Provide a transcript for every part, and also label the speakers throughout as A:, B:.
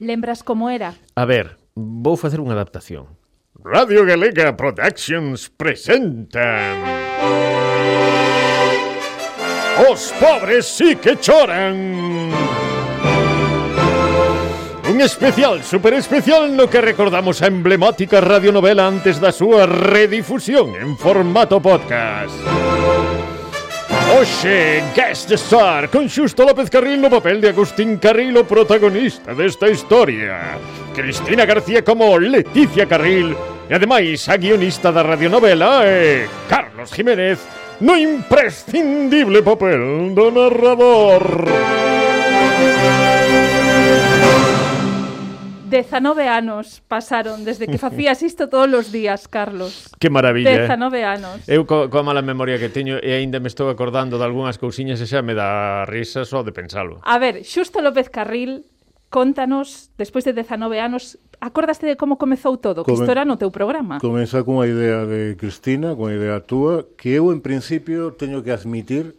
A: Lembras como era?
B: A ver, vou facer unha adaptación.
C: Radio Galega Productions presenta... Os pobres sí que choran. Un especial, super especial no que recordamos a emblemática radionovela antes da súa redifusión en formato podcast. Oxe, Guest Star, con Xusto López Carril no papel de Agustín Carril o protagonista desta historia. Cristina García como Leticia Carril e ademais a guionista da radionovela e Carlos Jiménez no imprescindible papel do narrador.
A: 19 anos pasaron desde que facías isto todos os días, Carlos.
B: Que maravilla. Eh.
A: 19 anos.
B: Eu co, coa mala memoria que teño e aínda me estou acordando de algunhas cousiñas e xa me dá risa só de pensalo.
A: A ver, Xusto López Carril Contanos, despois de 19 anos, acordaste de como comezou todo, que isto era no teu programa?
D: Comeza cunha idea de Cristina, cunha idea túa, que eu, en principio, teño que admitir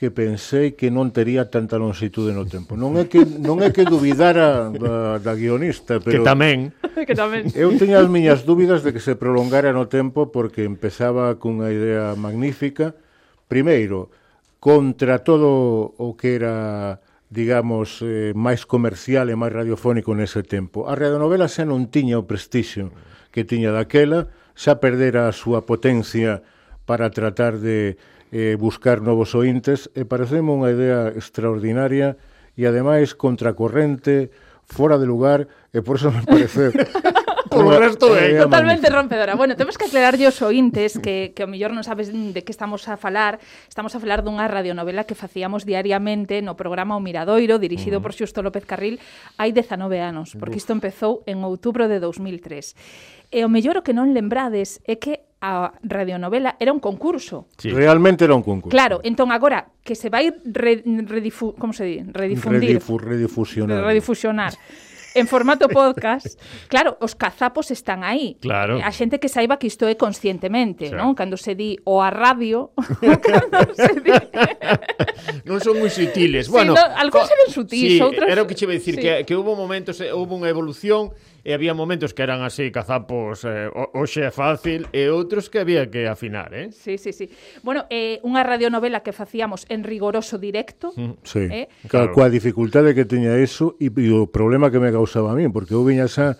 D: que pensei que non tería tanta longitude no tempo. Non é que non é que dubidara da, eh, da guionista, pero que
B: tamén,
A: que tamén.
D: Eu teña as miñas dúbidas de que se prolongara no tempo porque empezaba cunha idea magnífica. Primeiro, contra todo o que era digamos, eh, máis comercial e máis radiofónico nese tempo. A radionovela xa non tiña o prestixio que tiña daquela, xa perdera a súa potencia para tratar de eh, buscar novos ointes, e pareceme unha idea extraordinaria e ademais contracorrente, fora de lugar, e por eso me parece
B: Por o resto é
D: eh,
A: totalmente
D: magnífico.
A: rompedora. Bueno, temos que aclararlle os ointes que, que o mellor non sabes de que estamos a falar. Estamos a falar dunha radionovela que facíamos diariamente no programa O Miradoiro, dirixido mm. por Xusto López Carril, hai 19 anos, porque isto empezou en outubro de 2003. E o mellor o que non lembrades é que a radionovela era un concurso.
B: Sí.
D: Realmente era un concurso.
A: Claro, entón agora que se vai re, redifu, como se di? redifundir,
D: Redifu, redifusionar.
A: redifusionar en formato podcast, claro, os cazapos están aí.
B: Claro.
A: A xente que saiba que isto é conscientemente,
B: claro.
A: non? Cando se di o a radio, cando se di...
B: non son moi sutiles.
A: Sí,
B: bueno,
A: no, algúns eran sutis,
B: sí,
A: outros...
B: Era o que che decir,
A: sí.
B: que, que hubo momentos, hubo unha evolución e había momentos que eran así cazapos eh, oxe fácil e outros que había que afinar, eh?
A: Sí, sí, sí. Bueno, eh, unha radionovela que facíamos en rigoroso directo.
D: Mm, sí,
A: eh?
D: claro. coa dificultade que teña eso e, e o problema que me causaba a mí, porque eu viña xa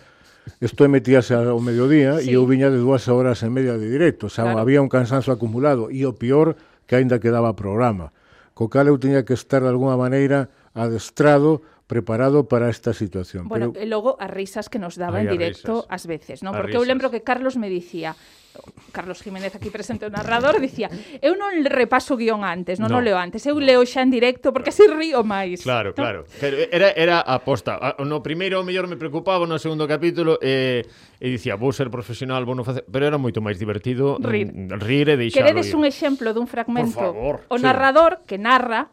D: Isto emitíase ao mediodía
A: sí.
D: e eu viña de dúas horas e media de directo, xa
A: claro.
D: había un cansanzo acumulado e o peor que aínda quedaba programa. Co cal eu tiña que estar de alguna maneira adestrado preparado para esta situación.
A: Bueno,
D: Pero...
A: e logo as risas que nos daba
B: Ay,
A: en directo ás veces, non? Porque
B: risas.
A: eu lembro que Carlos me dicía, Carlos Jiménez aquí presente o narrador dicía, eu non repaso guión antes, non
B: no.
A: o leo antes, eu leo xa en directo porque así río máis.
B: Claro,
A: no?
B: claro. Era era aposta. No primeiro o mellor me preocupaba, no segundo capítulo eh e dicía, vou ser profesional, vou non facer, pero era moito máis divertido
A: rir,
B: rir e deixalo.
A: Queredes
B: ir.
A: un exemplo dun fragmento? O narrador sí. que narra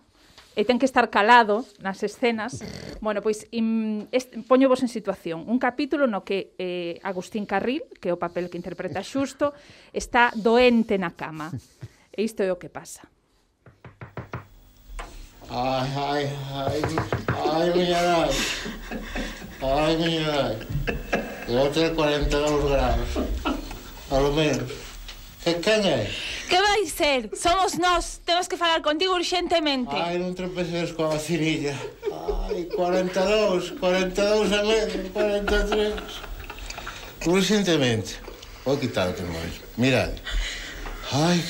A: e ten que estar calado nas escenas. Bueno, pois im, est, poño vos en situación. Un capítulo no que eh, Agustín Carril, que é o papel que interpreta Xusto, está doente na cama. E isto é o que pasa.
E: Ai, ai, ai, ai, miña nai. Ai, miña nai. Vou ter 42 graus. A lo menos. Que quen é?
F: Que vai ser? Somos nós, temos que falar contigo urgentemente.
E: Ai, non tropeces coa vacinilla. Ai, 42, 42 43. Urgentemente. Vou quitar o que máis. Mirad. Ai,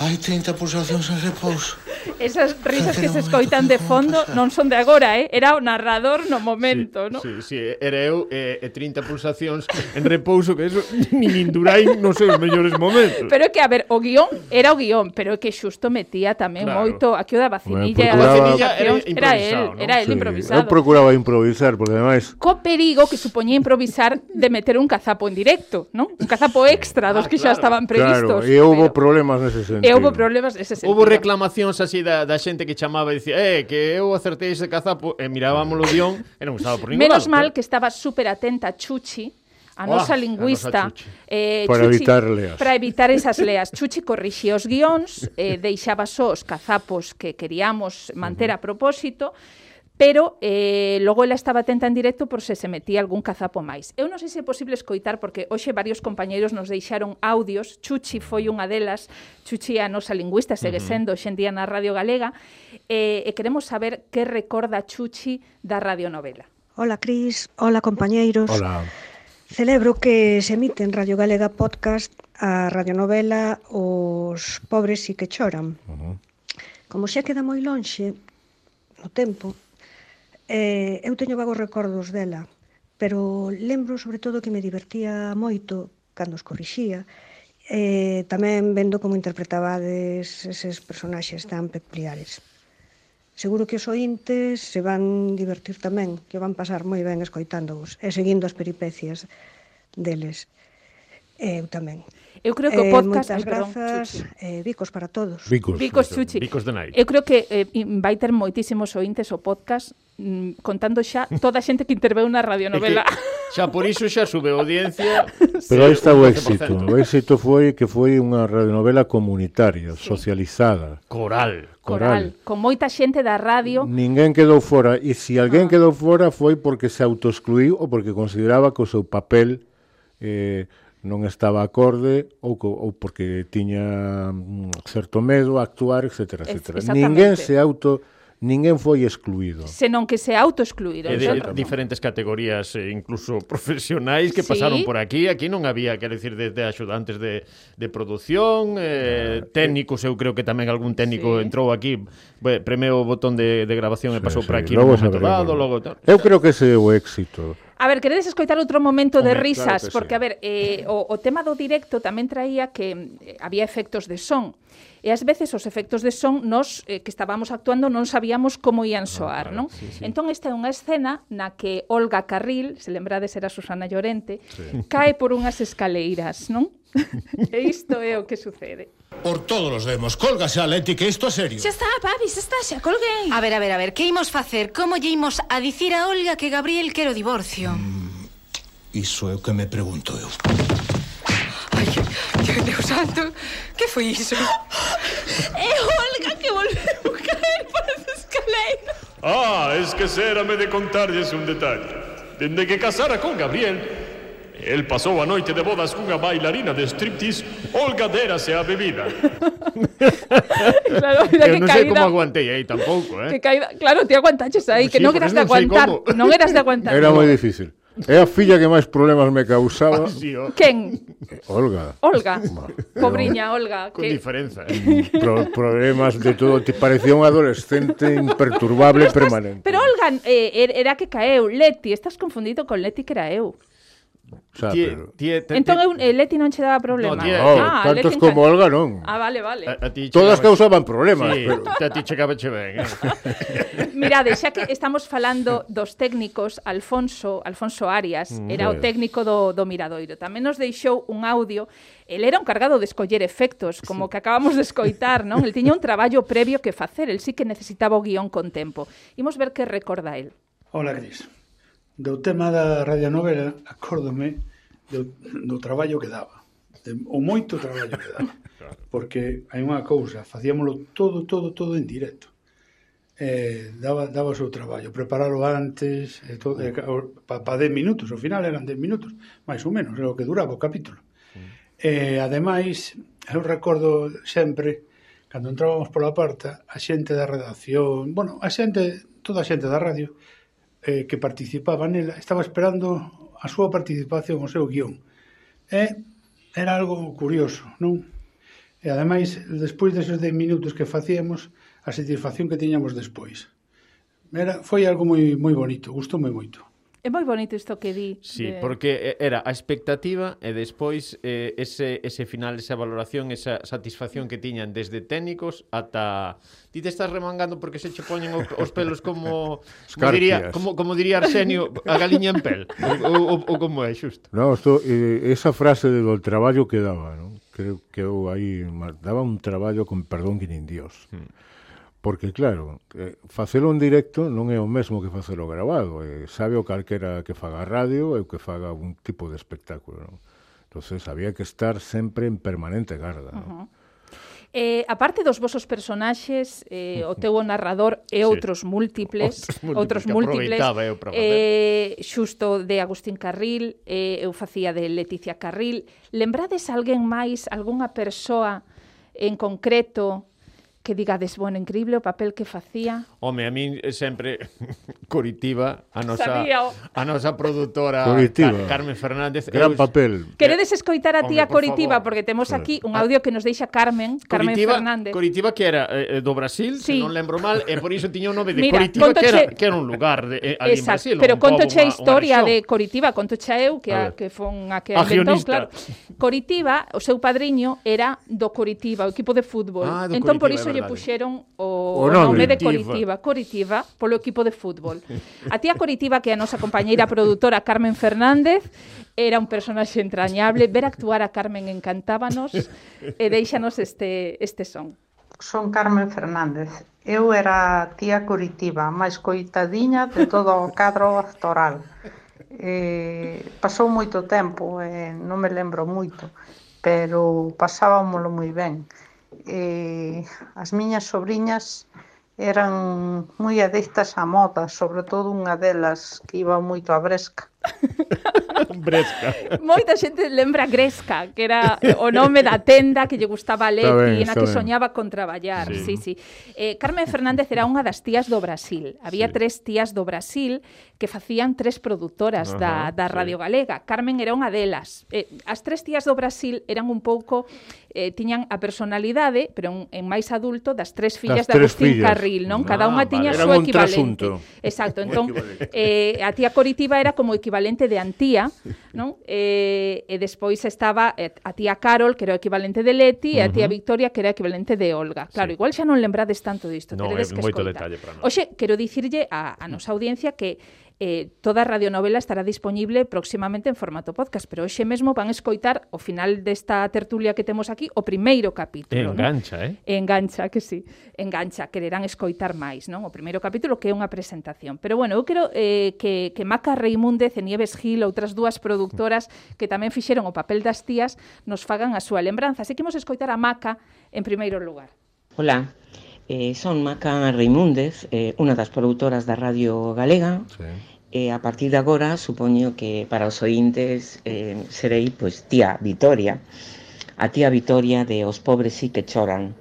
E: ai, 30 pulsacións en repouso.
A: Esas risas que se escoitan de fondo non son de agora, eh? Era o narrador no momento,
B: sí,
A: no?
B: Sí, sí, era eu eh, e eh, 30 pulsacións en repouso que eso nin Indurain non sei os mellores momentos.
A: Pero que, a ver, o guión era o guión, pero que xusto metía tamén
B: claro.
A: moito aquí o da vacinilla.
D: Bueno, procuraba...
B: era,
A: era el,
B: ¿no?
A: era el
D: sí,
A: improvisado.
D: Eu procuraba improvisar, porque ademais...
A: Co perigo que supoñía improvisar de meter un cazapo en directo, non? Un cazapo extra dos
B: ah,
A: que
B: claro.
A: xa estaban previstos.
D: Claro, e houve problemas nese sentido.
A: E houve problemas nese sentido.
B: Houve reclamacións así da, da xente que chamaba e dicía, eh, que eu acertei ese cazapo, e mirábamos o guión, e non estaba por ningún
A: Menos
B: lado.
A: mal que estaba super atenta Chuchi, a
B: oh,
A: nosa lingüista a
B: nosa Chuchi.
A: eh,
D: para
A: Chuchi,
D: evitar leas.
A: Para evitar esas leas. Chuchi corrixía os guións, eh, deixaba só os cazapos que queríamos manter uh -huh. a propósito pero eh, logo ela estaba atenta en directo por se se metía algún cazapo máis. Eu non sei se é posible escoitar, porque hoxe varios compañeiros nos deixaron audios, Chuchi foi unha delas, Chuchi a nosa lingüista, segue sendo hoxendía na Radio Galega, eh, e queremos saber que recorda Chuchi da radionovela.
G: Hola, Cris. Hola, compañeiros.
D: Hola.
G: Celebro que se emite en Radio Galega Podcast a radionovela Os pobres e que choran. Uh -huh. Como xa queda moi lonxe no tempo, Eh, eu teño vagos recordos dela, pero lembro sobre todo que me divertía moito cando os corrixía, eh, tamén vendo como interpretabades eses personaxes tan peculiares. Seguro que os ointes se van divertir tamén, que van pasar moi ben escoitándovos e seguindo as peripecias deles. Eu tamén.
A: Eu creo que o
G: eh,
A: podcast... Eh, moitas
G: grazas, eh, bicos para todos.
D: Bicos,
A: bicos chuchi.
B: Bicos de nai.
A: Eu creo que eh, vai ter moitísimos ointes o podcast mm, contando xa toda a xente que interveu na
B: radionovela. Que, xa por iso xa sube a audiencia.
D: Pero aí está o éxito. O éxito foi que foi unha radionovela comunitaria, sí. socializada.
B: Coral.
A: Coral. Con moita xente da radio.
D: Ninguén quedou fora, e se alguén ah. quedou fora foi porque se autoexcluiu ou porque consideraba que o seu papel eh, non estaba acorde ou, ou porque tiña mm, certo medo a actuar, etc. etc. Ninguén se auto ninguén foi excluído.
A: Senón que se autoexcluíron.
B: E de,
A: son...
B: diferentes categorías, eh, incluso profesionais que
A: sí.
B: pasaron por aquí, aquí non había, quero dicir, desde axudantes de, de produción, eh, técnicos, eu creo que tamén algún técnico
A: sí.
B: entrou aquí, eh, premeu o botón de, de grabación sí, e pasou
D: sí.
B: por aquí,
D: logo, no
B: dado, logo tal.
D: Eu creo que ese é o éxito.
A: A ver, queredes escoitar outro momento
B: Home, de
A: risas,
D: claro
A: porque
D: sí.
A: a ver, eh o o tema do directo tamén traía que eh, había efectos de son e ás veces os efectos de son nos eh, que estábamos actuando non sabíamos como ían ah, soar, ah, claro, non? Sí, sí. Entón esta é unha escena na que Olga Carril, se lembrades era Susana Llorente, sí. cae por unhas escaleiras, non? e isto é o que sucede.
H: Por todos os demos, colga xa, Leti, que isto é serio.
F: Xa está, papi, xa está, xa colguei.
I: A ver, a ver, a ver, que imos facer? Como lle imos a dicir a Olga que Gabriel quero divorcio?
H: Mm, iso é o que me pregunto eu.
I: Dios, santo, que foi iso?
F: É Olga que volveu caer por as escaleiras.
C: Ah, esquecérame de contarlles un detalle. Dende que casara con Gabriel, el pasou a noite de bodas cunha bailarina de striptease, Olga dérase a bebida.
A: Claro, mira
B: Eu
A: que
B: non sei
A: caída.
B: como aguantei aí tampouco, eh?
A: Que caída, claro, te aguantaches aí, que
B: Sí,
A: non eras de
B: non sei
A: aguantar,
B: como.
A: non eras de aguantar.
D: Era moi difícil. É a filla que máis problemas me causaba.
B: Ah, oh.
A: Quen?
D: Olga.
A: Olga. Pobriña Olga.
B: Con
A: que...
B: diferenza, eh?
D: Pro problemas de todo. Te parecía un adolescente imperturbable pero estás, permanente.
A: Pero Olga eh, er, era que caeu. Leti, estás confundido con Leti que era eu.
D: Xa,
B: tie,
D: pero...
B: tie, te,
A: entón eu, eh, Leti non che daba problema.
B: No, tie,
D: no,
A: ah,
D: tantos
A: Leti
D: como Olga non.
A: Ah, vale, vale.
B: A, a ti
D: Todas
B: chegaba...
D: causaban problemas,
B: sí,
D: pero
B: a ti chegaba che ben. Eh?
A: Mirade, xa que estamos falando dos técnicos, Alfonso, Alfonso Arias mm, era o técnico do, do Miradoiro. Tamén nos deixou un audio El era un cargado de escoller efectos, como sí. que acabamos de escoitar, non? El tiña un traballo previo que facer, el sí que necesitaba o guión con tempo. Imos ver que recorda el.
J: Hola, Cris do tema da radionovela acórdome do, do traballo que daba. De, o moito traballo que daba. Claro. porque hai unha cousa facíamolo todo, todo, todo en directo. Eh, daba, daba o seu traballo. Preparalo antes e todo, eh, para pa 10 minutos, ao final eran 10 minutos máis ou menos, é o que duraba o capítulo. Eh, ademais eu recordo sempre cando entrábamos pola porta a xente da redacción bueno, a xente, toda a xente da radio eh, que participaba nela estaba esperando a súa participación o seu guión. E era algo curioso, non? E ademais, despois deses 10 minutos que facíamos, a satisfacción que tiñamos despois. Era, foi algo moi, moi bonito, gustoume moito.
A: É moi bonito isto que di.
B: Sí,
A: de...
B: porque era a expectativa e despois eh, ese, ese final, esa valoración, esa satisfacción que tiñan desde técnicos ata... Ti te estás remangando porque se che poñen os pelos como, como diría, como, como diría Arsenio, a galiña en pel. O, o, o como é, xusto.
D: No, esto, eh, esa frase do traballo que daba, non? creo que eu aí daba un traballo con perdón que nin Dios. Hmm. Porque, claro, eh, facelo en directo non é o mesmo que facelo grabado. Eh, sabe o calquera que faga radio e o que faga un tipo de espectáculo. Non? entonces había que estar sempre en permanente garda. Uh -huh. ¿no?
A: Eh, aparte dos vosos personaxes, eh, o teu narrador e
B: sí.
A: outros múltiples,
B: outros múltiples,
A: outros múltiples eh, xusto de Agustín Carril, eh, eu facía de Leticia Carril. Lembrades alguén máis, algunha persoa en concreto que digades, bueno, increíble o papel que facía.
B: Home, a min sempre Curitiba, a nosa
A: Sabía. Oh.
B: a nosa produtora Car Carmen Fernández,
D: gran
B: eu...
D: papel.
A: Queredes escoitar a tía
B: Home,
A: Curitiba
B: por
A: porque temos aquí un ah. audio que nos deixa Carmen, Carmen
B: Curitiba,
A: Fernández.
B: Curitiba que era eh, eh do Brasil,
A: sí.
B: se non lembro mal, e por iso tiña o nome de
A: Mira,
B: Curitiba que era, que era un lugar de, eh, ali
A: Exacto, en
B: Brasil.
A: Pero contoche a historia de Curitiba, contoche eu que
B: a,
A: ah.
B: a
A: que fon a que
B: a
A: inventou, claro. Curitiba, o seu padriño era do Curitiba, o equipo de fútbol.
B: Ah,
A: entón Curitiba,
B: por
A: iso
B: que
A: lle puxeron o,
D: o nome
A: de
B: Coritiba,
A: Coritiba polo equipo de fútbol. A tía Coritiba, que é a nosa compañeira produtora Carmen Fernández, era un personaxe entrañable, ver actuar a Carmen encantábanos e deixanos este, este son.
K: Son Carmen Fernández. Eu era a tía Curitiba, máis coitadiña de todo o cadro actoral. Eh, pasou moito tempo, eh, non me lembro moito, pero pasábamolo moi ben eh, as miñas sobrinhas eran moi adictas á moda, sobre todo unha delas que iba moito a Bresca.
B: Bresca.
A: Moita xente lembra Gresca, que era o nome da tenda que lle gustaba a Leti,
D: ben,
A: na que
D: ben.
A: soñaba con traballar. Sí.
B: Sí,
A: sí. Eh, Carmen Fernández era unha das tías do Brasil. Había
B: sí.
A: tres tías do Brasil que facían tres produtoras
B: Ajá,
A: da,
B: da
A: Radio sí. Galega. Carmen era unha delas. Eh, as tres tías do Brasil eran un pouco eh, tiñan a personalidade, pero un, en máis adulto, das tres fillas
D: das
A: de Agustín
D: fillas.
A: Carril, non? Cada
B: ah,
A: unha tiña
D: vale.
A: súa equivalente.
D: Trasunto.
A: Exacto, entón, eh, a tía Coritiba era como equivalente de Antía, non? E, eh, e despois estaba eh, a tía Carol, que era o equivalente de Leti, uh -huh. e a tía Victoria, que era o equivalente de Olga. Claro,
B: sí.
A: igual xa non lembrades tanto disto,
B: no,
A: teredes que escoitar. Oxe, quero dicirlle a, a nosa audiencia que eh, toda a radionovela estará disponible próximamente en formato podcast, pero hoxe mesmo van escoitar o final desta tertulia que temos aquí o primeiro capítulo.
B: Engancha, non? eh?
A: Engancha, que sí. Engancha, quererán escoitar máis, non? O primeiro capítulo que é unha presentación. Pero bueno, eu quero eh, que, que Maca Reimúndez e Nieves Gil, outras dúas productoras que tamén fixeron o papel das tías, nos fagan a súa lembranza. Así que imos escoitar a Maca en primeiro lugar.
L: Hola, eh, son Maca Reimúndez, eh, unha das produtoras da Radio Galega.
D: Sí
L: E a partir de agora, supoño que para os ointes eh, serei pois tía Vitoria, a tía Vitoria de Os pobres sí que choran.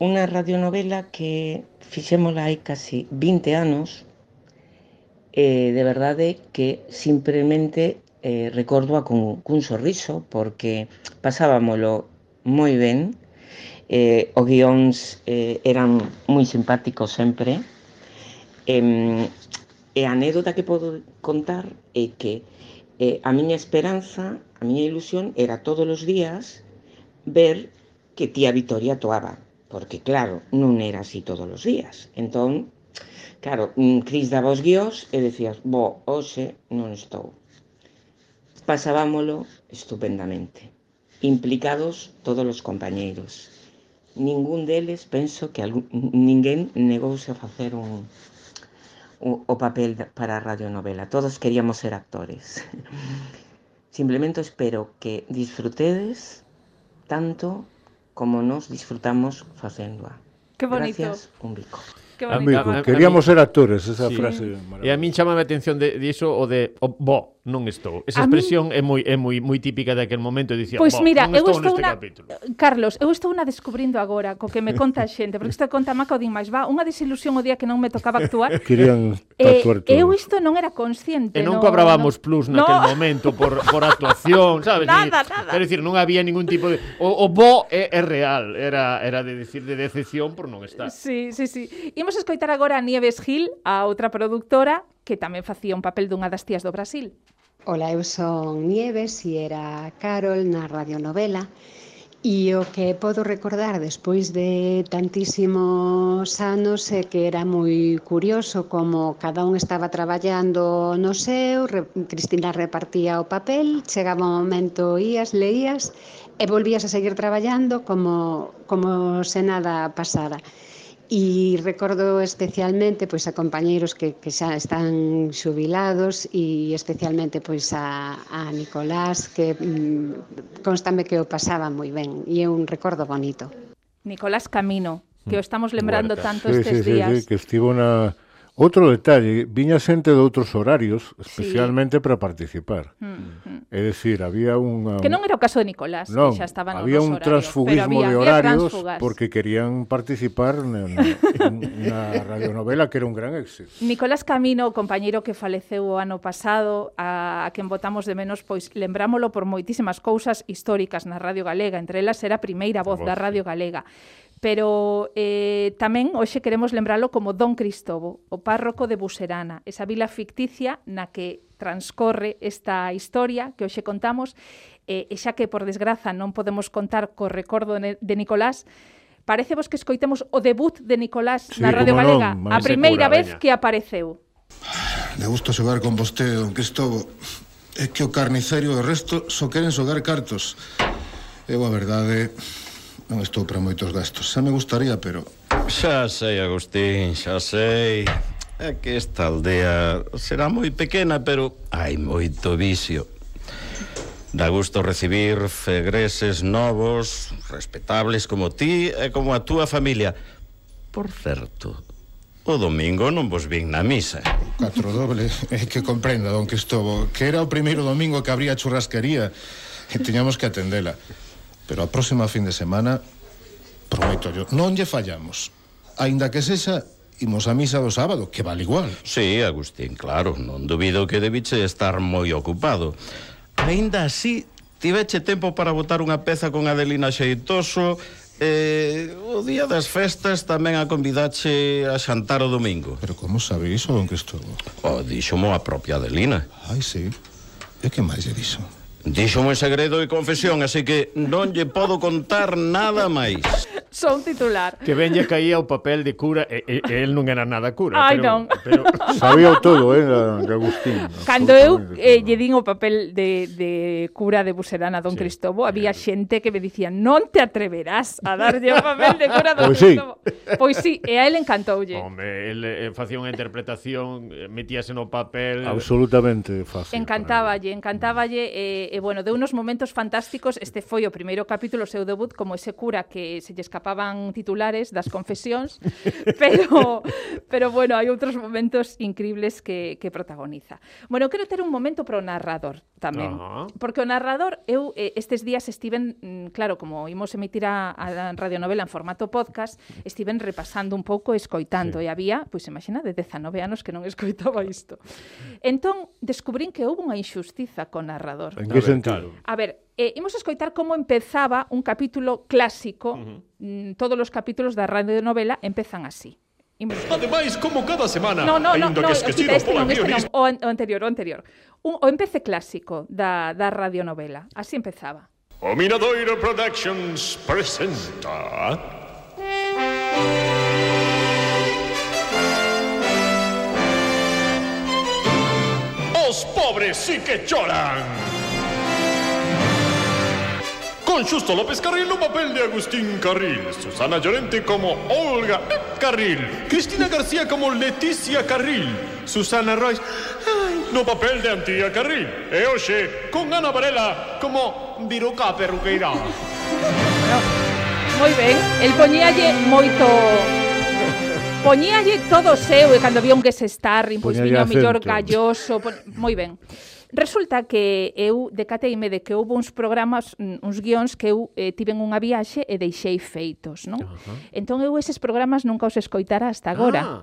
L: Unha radionovela que fixémola hai casi 20 anos e de verdade que simplemente eh, recordoa con, cun sorriso porque pasábamolo moi ben eh, os guións eh, eran moi simpáticos sempre eh, e anécdota que podo contar é que eh, a miña esperanza, a miña ilusión era todos os días ver que tía Vitoria toaba porque claro, non era así todos os días. Entón, claro, mm, Cris daba os guiós e decías, bo, hoxe non estou. Pasábamolo estupendamente. Implicados todos os compañeiros ningún deles penso que algún, ninguén negouse a facer un, o, o papel para radionovela todos queríamos ser actores simplemente espero que disfrutedes tanto como nos disfrutamos facéndoa
A: Que bonito.
L: gracias, un bico
A: Que
B: A
A: bonito.
B: mí- a- a
D: Queríamos
B: mí-
D: ser actores, esa
B: Sí.
D: frase
B: E a
D: maravillosa.
B: min chamame a atención de, de iso o de o, bo, non estou. Esa
A: a
B: expresión é moi é moi moi típica daquel momento, dicía,
A: pois
B: bo,
A: mira,
B: non estou,
A: eu
B: estou neste
A: una...
B: capítulo.
A: Carlos, eu estou unha descubrindo agora co que me conta a xente, porque isto conta Maca o din máis va, unha desilusión o día que non me tocaba actuar.
D: Querían
A: eh, eu isto non era consciente.
B: E non
A: no,
B: cobrábamos
A: no...
B: plus naquel no. momento por, por actuación, sabes?
A: nada, nada.
B: Quero dicir, non había ningún tipo de o, o bo é, é real, era era de decir de decepción por non estar.
A: Sí, sí, sí. Imos escoitar agora a Nieves Gil, a outra productora que tamén facía un papel dunha das tías do Brasil.
M: Ola, eu son Nieves e era Carol na radionovela e o que podo recordar despois de tantísimos anos é que era moi curioso como cada un estaba traballando no seu, re, Cristina repartía o papel, chegaba o momento, ías, leías e volvías a seguir traballando como, como se nada pasara. E recordo especialmente pois a compañeiros que, que xa están xubilados e especialmente pois a, a Nicolás que mm, constame que o pasaba moi ben e é un recordo bonito.
A: Nicolás Camino, que o estamos lembrando
D: bueno,
A: tanto sí, estes
D: sí,
A: días.
D: Sí, sí, que estivo na Outro detalle, viña xente de outros horarios especialmente sí. para participar.
A: Mm, mm.
D: É dicir, había unha
A: Que non era o caso de Nicolás,
D: non,
A: que xa estaban
D: Había un
A: horarios,
D: transfugismo
A: había,
D: de horarios porque querían participar na, na radionovela que era un gran éxito.
A: Nicolás Camino, o compañeiro que faleceu o ano pasado, a, a quen votamos de menos, pois lembrámolo por moitísimas cousas históricas na Radio Galega, entre elas era a primeira voz,
N: voz
A: da Radio Galega pero eh, tamén hoxe queremos lembralo como Don Cristobo, o párroco de Buserana, esa vila ficticia na que transcorre esta historia que hoxe contamos, eh, e xa que por desgraza non podemos contar co recordo de Nicolás, parece vos que escoitemos o debut de Nicolás
H: sí,
A: na Radio Galega,
H: non,
A: a primeira vez
H: veña.
A: que apareceu.
H: Me gusta xogar con vostede, don Cristobo. É que o carniceiro e o resto só queren xogar cartos. Eu, a verdade, Non estou para moitos gastos. Xa me gustaría, pero...
O: Xa sei, Agustín, xa sei. É que esta aldea será moi pequena, pero hai moito vicio. Da gusto recibir fegreses novos, respetables como ti e como a túa familia. Por certo, o domingo non vos vin na misa.
H: Catro doble, é que comprenda, don Cristobo, que era o primeiro domingo que abría a churrasquería e tiñamos que atendela. Pero a próxima fin de semana, prometo yo, non lle fallamos. Aínda que sexa imos a misa do sábado, que vale igual.
O: Sí, Agustín, claro, non dubido que debiche estar moi ocupado. Aínda así, tiveche tempo para botar unha peza con Adelina Xeitoso, Eh, o día das festas tamén a convidache a xantar o domingo.
H: Pero como sabe iso, don Cristobo?
O: Oh, díxomo a propia Adelina.
H: Ai, sí. E que máis lle dixo?
O: Díxome segredo e confesión, así que non lle podo contar nada máis.
A: Son titular.
B: Que venlle caía o papel de cura e, e, e el non era nada cura.
A: Ai,
B: pero,
A: non.
B: Pero...
D: Sabía todo, eh, de Agustín.
A: Cando eu eh, lle din o papel de, de cura de Buserana a Don sí. Cristobo, había xente que me dicía non te atreverás a darlle o papel de cura a Don
B: pois
A: Cristobo. Sí. Pois sí, e a él encantoulle.
B: Home, el eh, facía unha interpretación, eh, metíase no papel...
D: Absolutamente fácil.
A: Encantáballe, encantáballe... Eh, e, bueno, deu unos momentos fantásticos. Este foi o primeiro capítulo, o seu debut, como ese cura que se lle escapaban titulares das confesións, pero, pero bueno, hai outros momentos increíbles que, que protagoniza. Bueno, quero ter un momento para o narrador tamén,
B: uh -huh.
A: porque o narrador, eu eh, estes días estiven, mm, claro, como imos emitir a, a radionovela en formato podcast, estiven repasando un pouco, escoitando, sí. e había, pois imagina, de 19 anos que non escoitaba isto. Entón, descubrín que houve unha injustiza co narrador.
D: En que sentido?
A: A ver, eh, imos escoitar como empezaba un capítulo clásico, uh -huh. Mm, todos os capítulos da radio novela empezan así. Imos...
C: Ademais, como cada semana,
A: no, no,
C: ainda
A: no,
C: que esquecido
A: este
C: pola
A: non, este non, o, an o anterior, o anterior. Un, o empece clásico da, da radionovela. Así empezaba.
C: O Miradoiro Productions presenta... Os pobres sí que choran. Con Justo López Carril, un papel de Agustín Carril. Susana Llorente como Olga Carril. Cristina García como Leticia Carril. Susana Royce, ay, no papel de Antía Carril. E hoxe, con Ana Varela como Viruca Perruqueira.
A: Moi ben, el poñíalle moito Poñíalle todo seu e cando vía un que se
D: está,
A: pois o mellor galloso, pon... moi ben. Resulta que eu decateime de que houve uns programas, mm, uns guións que eu eh, tiven unha viaxe e deixei feitos, non? Uh -huh. Entón eu eses programas nunca os escoitara hasta agora.
B: Ah.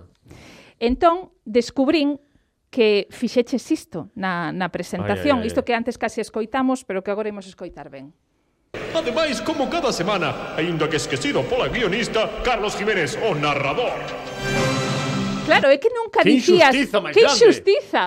A: Entón descubrín que fixeches isto na, na presentación,
C: ai, ai, ai.
A: isto que antes casi escoitamos, pero que agora imos escoitar ben.
C: Ademais, como cada semana, aínda que esquecido pola guionista Carlos Jiménez, o narrador,
A: Claro, é que nunca
C: que
A: dicías...
C: Injustiza,
A: que injustiza,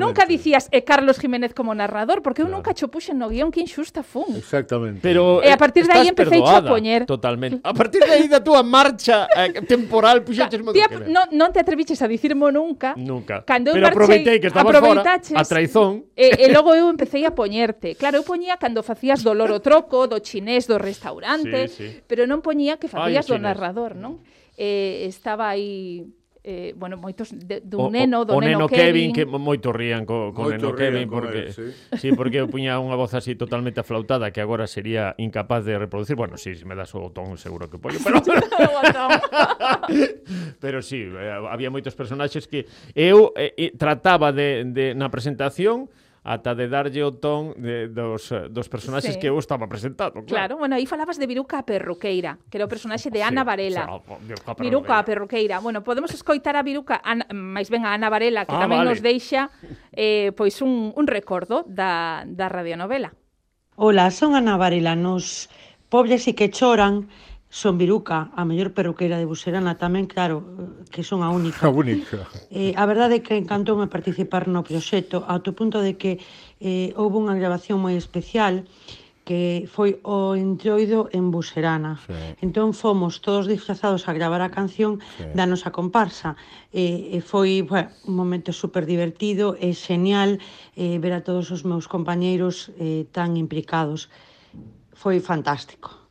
A: Nunca dicías e eh, Carlos Jiménez como narrador, porque eu claro. nunca cho puxen no guión que injusta fun.
D: Exactamente.
B: Pero,
A: e a eh, partir de aí empecé a poñer...
B: Totalmente. A partir de aí da túa marcha eh, temporal puxaches...
A: Tía, non, non te atreviches a dicirmo nunca.
B: Nunca.
A: Cando
B: Pero
A: marchei,
B: aproveitei que estabas fora, a traizón.
A: E, e logo eu empecé a poñerte. Claro, eu poñía cando facías do loro troco, do chinés, do restaurante,
B: sí, sí.
A: pero non poñía que facías
B: Ay,
A: do narrador, non? Eh, estaba aí eh, bueno, moitos de, dun neno, do
B: o, o neno,
A: neno
B: Kevin, Kevin que moito rían co, co
D: moito
B: neno Kevin porque
D: él, sí.
B: sí, porque eu puña unha voz así totalmente aflautada que agora sería incapaz de reproducir. Bueno, si sí, se me das o botón seguro que pollo, pero Pero si sí, eh, había moitos personaxes que eu eh, eh trataba de, de na presentación ata de darlle o ton de, dos, dos personaxes
A: sí.
B: que eu estaba presentando.
A: Claro, claro bueno, aí falabas de Viruca Perruqueira, que era o personaxe de Ana sí, Varela.
B: O sea, Viruca, Perruqueira.
A: Viruca Perruqueira. Bueno, podemos escoitar a Viruca, máis ben a Ana Varela, que
N: ah,
A: tamén
N: vale.
A: nos deixa eh, pois un, un recordo da, da radionovela.
N: Ola, son Ana Varela, nos pobres e que choran Son Viruca, a mellor peruqueira de Buserana, tamén, claro, que son a única.
D: A única.
N: Eh, a verdade é que encantoume participar no proxecto, ao punto de que eh, houve unha grabación moi especial que foi o entroido en Buserana.
D: Sí.
N: Entón fomos todos disfrazados a gravar a canción
D: sí.
N: da nosa comparsa. E, e foi bueno, un momento super divertido e genial eh, ver a todos os meus compañeiros eh, tan implicados. Foi fantástico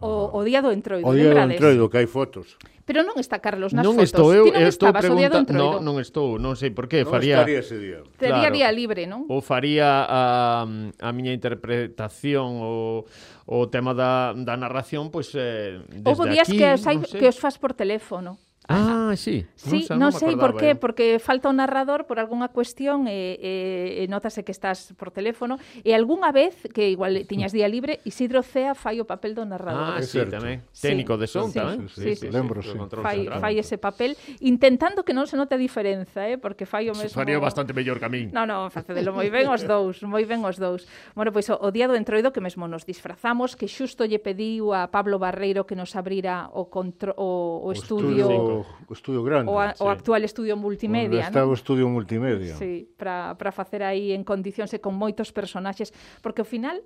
A: o, o día do entroido.
D: O día do entroido, que hai fotos.
A: Pero non está Carlos nas
B: non
A: fotos.
B: Estou eu,
A: Ti non
B: estou
A: estabas o día do entroido.
B: No, non estou, non sei por qué.
D: Non
B: faría...
D: estaría ese día.
A: Tería día libre, non?
B: Ou faría a, a miña interpretación o, o tema da, da narración, pois... Pues, eh, desde
A: Houve días
B: aquí,
A: que, os hai,
B: sei.
A: que os faz por teléfono.
B: Ah, sí.
A: Sí, non,
B: non
A: sei por qué, porque falta un narrador por algunha cuestión e, e, e notase que estás por teléfono e algunha vez que igual tiñas día libre Isidro Cea fai o papel do narrador.
B: Ah, sí, tamén.
A: Sí.
B: Técnico de son,
A: sí,
B: tamén.
A: Sí, sí, sí,
D: sí,
B: lembro,
D: sí.
A: Fai, fai ese papel intentando que non se note a diferenza, eh, porque fai o mesmo.
B: Faría bastante mellor que a min.
A: No, no, facedelo moi ben os dous, moi ben os dous. Bueno, pois o, o día do entroido que mesmo nos disfrazamos, que xusto lle pediu a Pablo Barreiro que nos abrira o contro, o, o, o estudio, estudio
D: o estudio grande.
A: O, a, sí. o actual estudio multimedia.
D: Onde está
A: ¿no?
D: o estudio multimedia.
A: Sí, para facer aí en condicións e con moitos personaxes. Porque ao final,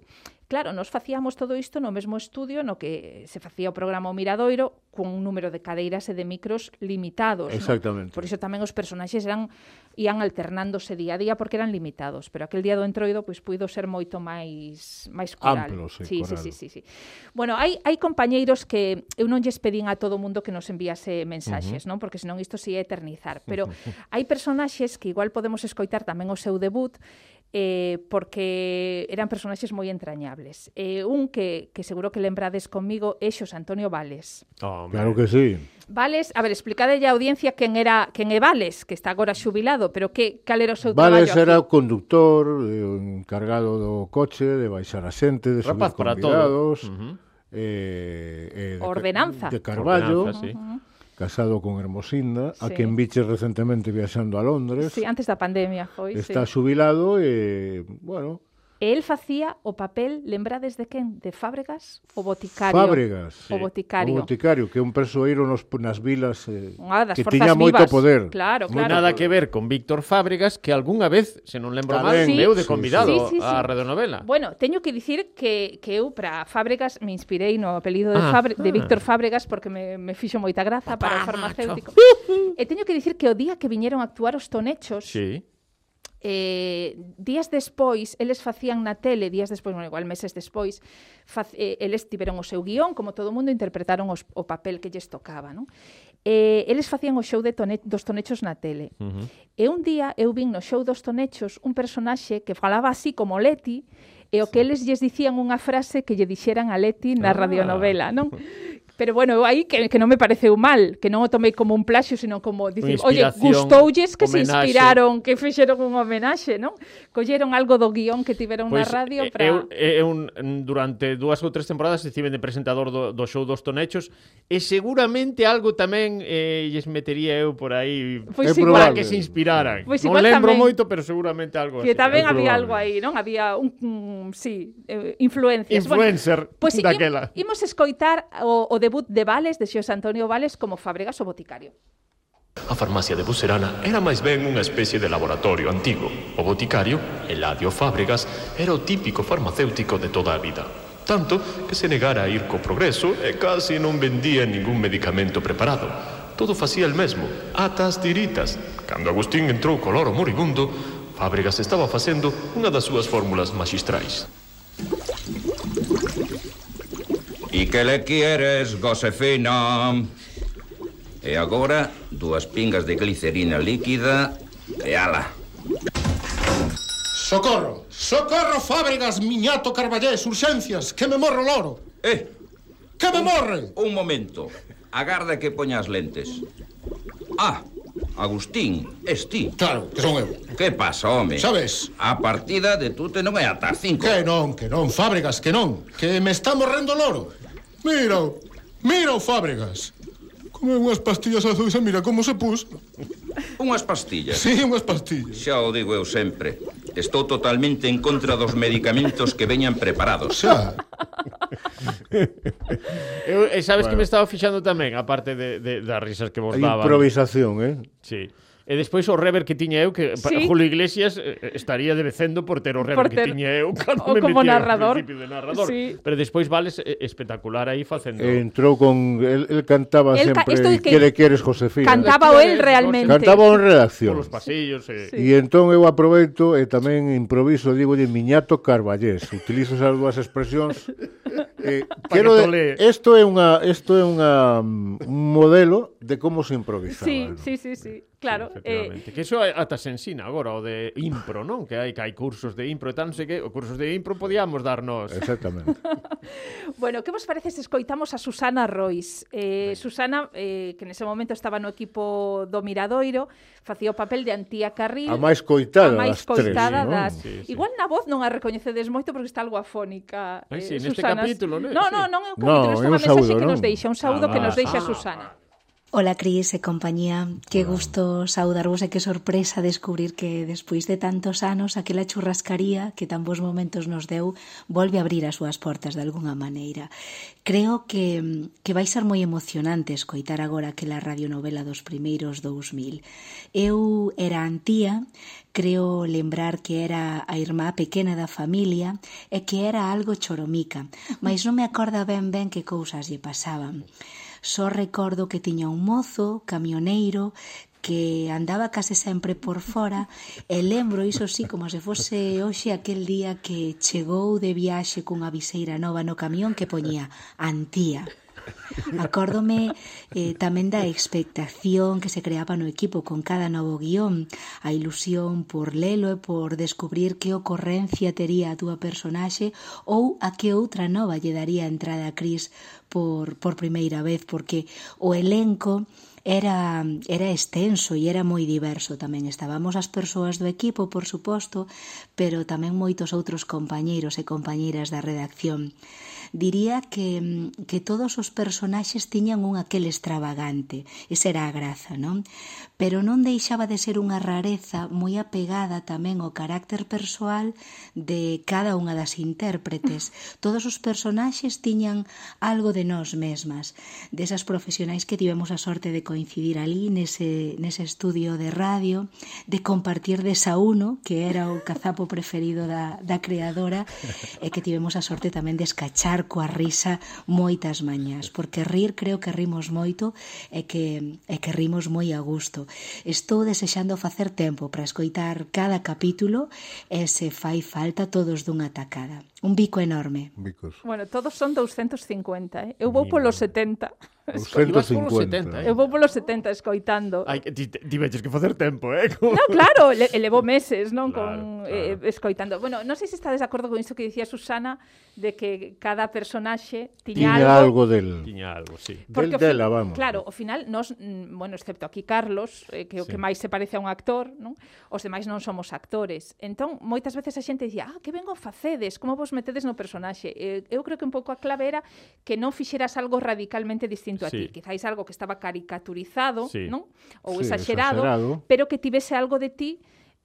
A: claro, nos facíamos todo isto no mesmo estudio no que se facía o programa O Miradoiro con un número de cadeiras e de micros limitados.
D: Exactamente. No?
A: Por iso tamén os personaxes eran ian alternándose día a día porque eran limitados, pero aquel día do entroido pois puido ser moito máis máis coral.
D: Amplo, sí,
A: sí,
D: coral.
A: sí, sí, sí, sí. Bueno, hai hai compañeiros que eu non lles pedín a todo mundo que nos enviase mensaxes personaxes, uh -huh. non? Porque senón isto si ia eternizar, pero hai personaxes que igual podemos escoitar tamén o seu debut eh, porque eran personaxes moi entrañables. Eh, un que, que seguro que lembrades comigo é Xos Antonio Vales.
B: Oh,
D: claro que sí.
A: Vales, a ver, explicade a audiencia quen era quen é Vales, que está agora xubilado, pero que cal era o seu
D: Vales
A: traballo
D: Vales
A: era
D: o conductor, eh, encargado do coche, de baixar a xente, de
B: Rapaz subir para todo.
D: Uh
B: -huh.
D: eh, eh, de,
A: Ordenanza.
D: de Carballo.
B: Ordenanza, sí.
D: Uh -huh casado con Hermosinda,
A: sí.
D: a quen viche recentemente viaxando a Londres.
A: Sí, antes da pandemia foi,
D: Está
A: sí.
D: xubilado e, eh, bueno,
A: E el facía o papel, lembrades de quen? De Fábregas, o boticario.
D: Fábregas.
A: O boticario.
D: O boticario, que é un persoeiro nos, nas vilas eh,
A: Unha das
D: que tiña
A: vivas.
D: moito poder.
A: Claro, claro.
B: Nada que ver con Víctor Fábregas, que algunha vez, se non lembro mal,
D: sí,
B: meu de convidado
A: sí, sí, sí,
B: sí. a Redonovela.
A: Bueno, teño que dicir que, que eu para Fábregas me inspirei no apelido de,
B: ah,
A: Fabre,
B: ah.
A: de Víctor Fábregas porque me, me fixo moita graza Papá, para o farmacéutico. Macho. e teño que dicir que o día que viñeron a actuar os tonechos,
B: sí
A: eh, días despois, eles facían na tele, días despois, bueno, igual meses despois, fac, eh, eles tiveron o seu guión, como todo mundo, interpretaron os, o papel que lles tocaba, non? Eh, eles facían o show de tone, dos tonechos na tele.
B: Uh -huh.
A: E un día eu vin no show dos tonechos un personaxe que falaba así como Leti, e o que eles lles dicían unha frase que lle dixeran a Leti na
B: ah.
A: radionovela, non? Pero bueno, aí que, que non me pareceu mal, que non o tomei como un plaxio, sino como dicir, oye, gustoulles que
B: homenaxe.
A: se inspiraron, que fixeron un homenaxe, non? Colleron algo do guión que tiveron
B: pois,
A: na radio
B: eh,
A: para...
B: Eu, eh, eu, un, durante dúas ou tres temporadas estive de presentador do, do show dos Tonechos e seguramente algo tamén eh, lles metería eu por aí
A: pois
B: eh,
A: igual,
B: que se inspiraran.
A: Pois
B: non lembro
A: tamén,
B: moito, pero seguramente algo
A: Que
B: así.
A: tamén
B: é
A: había
B: probable.
A: algo aí, non? Había un... Mm, sí, eh, influencias.
B: Influencer
A: bueno, pois,
B: daquela.
A: Imos escoitar o, o debut de Vales, de Xos Antonio Vales, como Fábregas o Boticario.
P: A farmacia de Bucerana era máis ben unha especie de laboratorio antigo. O boticario, Eladio Fábregas, era o típico farmacéutico de toda a vida. Tanto que se negara a ir co progreso e casi non vendía ningún medicamento preparado. Todo facía el mesmo, ata as tiritas. Cando Agustín entrou co loro moribundo, Fábregas estaba facendo unha das súas fórmulas magistrais.
Q: E que le quieres, Josefina? E agora, dúas pingas de glicerina líquida e ala.
H: Socorro! Socorro, Fábregas, Miñato, Carballés, Urxencias, que me morro loro!
Q: Eh!
H: Que me un, morre!
Q: Un momento, agarda que poñas lentes. Ah, Agustín, es ti.
H: Claro, que son eu.
Q: Que pasa, home?
H: Sabes?
Q: A partida de tute non é ata cinco.
H: Que non, que non, Fábregas, que non. Que me está morrendo loro. Mira, mira o Fábregas. Come unhas pastillas azuis e mira como se pus.
Q: Unhas pastillas?
H: Sí, unhas pastillas.
Q: Xa o digo eu sempre. Estou totalmente en contra dos medicamentos que veñan preparados.
H: Xa.
B: eu, e sabes
D: bueno.
B: que me estaba fixando tamén, aparte de, de, das risas que vos daban.
D: Improvisación, eh?
B: Sí. E despois o rever que tiña eu que
A: sí.
B: Julio Iglesias eh, eh, estaría debecendo por ter o rever
A: por ter...
B: que tiña eu cando
A: o
B: me
A: como narrador.
B: principio de narrador,
A: sí.
B: pero despois vales eh, espectacular aí facendo.
D: Entrou con el, el cantaba
A: el
D: sempre
A: ca... que...
D: le queres Josefina.
A: Cantaba o el realmente.
D: Cantaba en redacción.
B: Polos pasillos e eh. sí.
D: E entón eu aproveito e tamén improviso, digo de Miñato Carballés. Utilizo esas dúas expresións eh, quero de, isto é unha isto é unha mm, un modelo de como se improvisa.
A: Sí,
D: ¿no?
A: sí, sí, sí. Claro. Eh,
B: efectivamente. Eh... Que iso ata se ensina agora, o de impro, non? Que hai que hai cursos de impro e tal, non sei que, o cursos de impro podíamos darnos.
D: Exactamente.
A: bueno, que vos parece se escoitamos a Susana Rois? Eh. Susana, eh, que nese momento estaba no equipo do Miradoiro, facía o papel de Antía Carril.
D: A máis coitada,
A: a máis coitada
D: das... Tres,
A: das...
B: Sí, sí.
A: Igual na voz non a recoñecedes moito porque está algo afónica.
B: Ai,
A: eh,
B: sí, neste
A: Susana...
B: capítulo, non?
A: No, no, non é
D: o
A: capítulo,
D: no,
A: unha mensaxe que nos deixa, un saúdo
B: ah, que
A: nos ah, deixa
B: ah,
A: Susana.
R: Ah, Ola Cris e compañía, que Hola. gusto saudarvos e que sorpresa descubrir que despois de tantos anos aquela churrascaría que tan bons momentos nos deu volve a abrir as súas portas de algunha maneira. Creo que, que vai ser moi emocionante escoitar agora aquela radionovela dos primeiros 2000. Eu era antía, creo lembrar que era a irmá pequena da familia e que era algo choromica, mas non me acorda ben ben que cousas lle pasaban. Só recordo que tiña un mozo, camioneiro, que andaba case sempre por fora e lembro, iso sí, como se fose hoxe aquel día que chegou de viaxe cunha viseira nova no camión que poñía Antía. Acórdome eh, tamén da expectación que se creaba no equipo con cada novo guión, a ilusión por lelo e por descubrir que ocorrencia tería a túa personaxe ou a que outra nova lle daría entrada a Cris por, por primeira vez, porque o elenco era, era extenso e era moi diverso tamén. Estábamos as persoas do equipo, por suposto, pero tamén moitos outros compañeiros e compañeiras da redacción diría que, mm, que todos os personaxes tiñan un aquel extravagante, esa era a graza, non? pero non deixaba de ser unha rareza moi apegada tamén ao carácter persoal de cada unha das intérpretes. Todos os personaxes tiñan algo de nós mesmas, desas profesionais que tivemos a sorte de coincidir ali nese, nese estudio de radio, de compartir desa Sauno, que era o cazapo preferido da, da creadora, e que tivemos a sorte tamén de escachar coa risa moitas mañas, porque rir creo que rimos moito e que, e que rimos moi a gusto Estou desexando facer tempo para escoitar cada capítulo e se fai falta todos dunha tacada. Un bico enorme.
D: Bicos.
A: Bueno, todos son 250, eh? Eu vou polo 70.
B: 250.
A: Eu vou polo 70 escoitando.
B: Ai, ti, ti veches que facer tempo, eh? Como...
A: No, claro, le, levo meses, non?
B: Claro,
A: con, claro. Eh, escoitando. Bueno, non sei se estades de acordo con isto que dicía Susana, de que cada personaxe tiña,
D: tiña algo... algo del...
B: Tiña algo, sí.
A: Porque
D: del dela, vamos.
A: Claro, ao final, nos, bueno, excepto aquí Carlos, eh, que o sí. que máis se parece a un actor, non? Os demais non somos actores. Entón, moitas veces a xente dicía, ah, que vengo facedes, como vos metedes no personaxe. Eh, eu creo que un pouco a clave era que non fixeras algo radicalmente distinto a
B: sí.
A: ti, quizáis algo que estaba caricaturizado,
B: sí.
A: non? Ou
D: sí,
A: exagerado,
D: exagerado,
A: pero que tivese algo de ti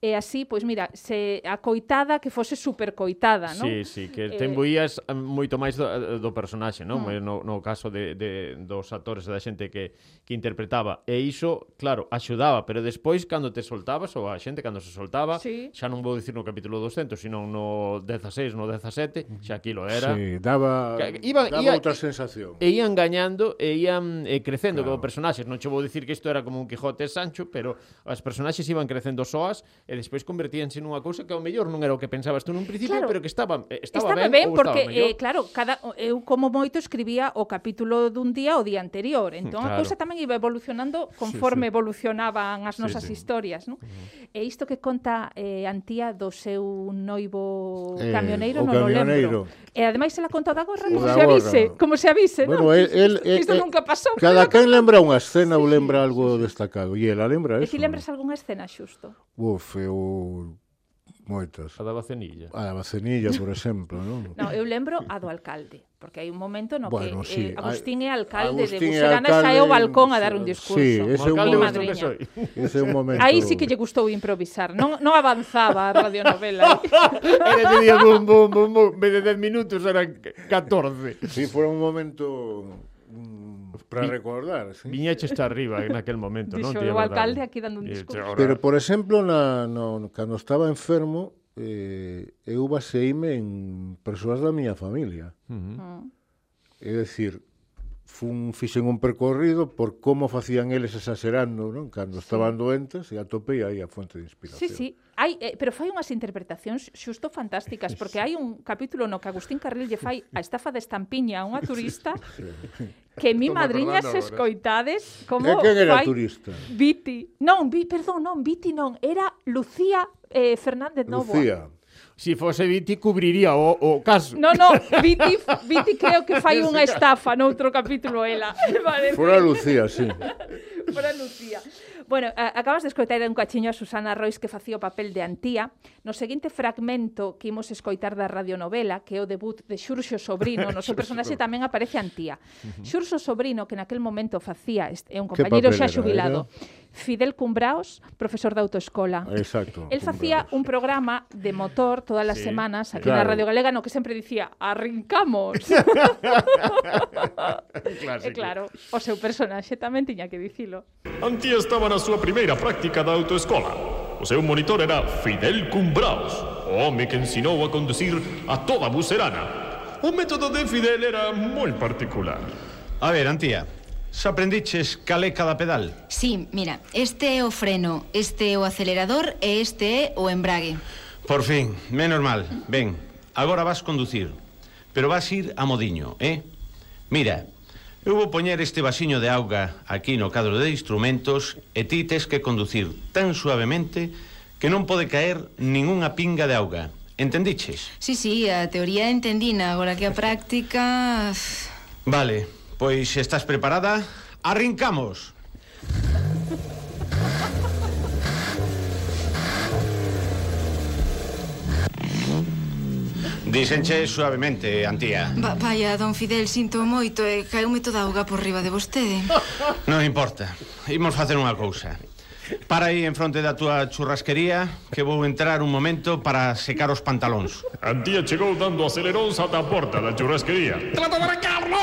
A: E así, pois mira, se a coitada que fose supercoitada, non?
B: Sí, sí, que
A: eh,
B: te boías eh... moito máis do, eh, do personaxe, non?
A: Mm.
B: Eh, no, no caso de, de, dos actores da xente que, que interpretaba. E iso, claro, axudaba, pero despois, cando te soltabas, ou a xente cando se soltaba,
A: sí.
B: xa non vou dicir no capítulo 200, sino no 16, no 17, mm. xa aquilo era...
D: Sí, daba,
B: que, iba-
D: daba
B: ia,
D: outra sensación.
B: E ian gañando, e ian eh, crecendo
D: claro.
B: como personaxes. Non che vou dicir que isto era como un Quijote e Sancho, pero as personaxes iban crecendo soas e despois convertíanse nunha cousa que ao mellor non era o que pensabas tú nun principio,
A: claro,
B: pero que estaba estaba,
A: estaba
B: ben,
A: ben porque
B: estaba
A: eh, claro, cada eu como moito escribía o capítulo dun día o día anterior, mm, entón
B: claro.
A: a cousa tamén iba evolucionando conforme
B: sí, sí.
A: evolucionaban as nosas
B: sí, sí.
A: historias, non? Uh -huh. E isto que conta eh, Antía do seu noivo
D: eh,
A: camioneiro, non o lembro. E ademais se la conta da gorra, como se avise, como se avise,
D: bueno,
A: non?
D: El, el,
A: isto
D: el,
A: nunca pasou.
D: Cada quen lembra unha escena sí, ou lembra algo destacado, e ela lembra eso.
A: E ti lembras algunha escena xusto?
D: Uf, eu... moitas.
B: A da Bacenilla.
D: A da Bacenilla, por exemplo, non?
A: No, eu lembro a do alcalde, porque hai un momento no
D: bueno,
A: que
D: sí,
A: eh, Agustín é alcalde
D: Agustín
A: de Buxerana, alcalde, sae
D: ao
A: balcón a dar un discurso.
D: Sí, ese é un momento
A: que soy.
D: Ese é un momento.
A: Aí sí que lle gustou improvisar, non, non avanzaba a radionovela.
B: era que día bum, bum, bum, bum, de 10 minutos eran 14.
D: Sí, foi un momento un Para recordar, sí.
B: Viñeche está arriba en aquel momento, non?
A: Dixo o alcalde aquí dando un discurso.
D: Pero, por exemplo, na, no, cando estaba enfermo, eh, eu baseime en persoas da miña familia.
A: Uh ah. -huh.
D: É dicir, fun, fixen un percorrido por como facían eles exagerando, non? Cando sí. estaban doentes e atopei aí a fonte de inspiración.
A: Sí, sí. Hai, eh, pero fai unhas interpretacións xusto fantásticas, porque hai un capítulo no que Agustín Carril lle fai a estafa de estampiña a unha turista sí, sí. que mi
D: Toma
A: madriña se
D: eh.
A: escoitades como
D: e quen era
A: fai
D: turista?
A: Viti. Non, vi, perdón, non, Viti non, era Lucía eh, Fernández Novoa.
D: Lucía
B: si fose Viti cubriría o, o caso.
A: No, no, Viti, Viti creo que fai unha estafa noutro capítulo ela.
D: Fora Lucía, sí.
A: Fora Lucía. Bueno, a, acabas de escoitar un cachiño a Susana Rois que facía o papel de Antía. No seguinte fragmento que imos escoitar da radionovela, que é o debut de Xurxo Sobrino, no seu personaxe tamén aparece Antía. Xurxo Sobrino, que naquel momento facía, é un compañeiro xa xubilado, era? Fidel Cumbraos, profesor de autoescola.
D: Exacto.
A: El facía un programa de motor todas as
D: sí,
A: semanas aquí
D: claro.
A: na Radio Galega no que sempre dicía "Arrincamos". claro. E eh, claro, o seu personaxe tamén tiña que dicilo.
P: Antía estaba na súa primeira práctica da autoescola. O seu monitor era Fidel Cumbraos, o home que ensinou a conducir a toda Buserana. bucerana. O método de Fidel era moi particular.
S: A ver, Antía, Xa aprendiches cal é cada pedal?
I: Sí, mira, este é o freno, este é o acelerador e este é o embrague.
S: Por fin, menos mal. Ben, agora vas conducir, pero vas ir a modiño, eh? Mira, Eu vou poñer este vasiño de auga aquí no cadro de instrumentos e ti tes que conducir tan suavemente que non pode caer ningunha pinga de auga. Entendiches?
I: Sí, sí, a teoría entendina, agora que a práctica...
S: Vale, pois estás preparada? Arrincamos! Dixenche suavemente, Antía.
I: Va, vaya, don Fidel, sinto moito eh, e caiume toda a auga por riba de vostede.
S: Non importa. Imos facer unha cousa. Para aí en fronte da túa churrasquería Que vou entrar un momento para secar os pantalóns
P: Antía chegou dando aceleróns ata a porta da churrasquería Trata de arrancarlo!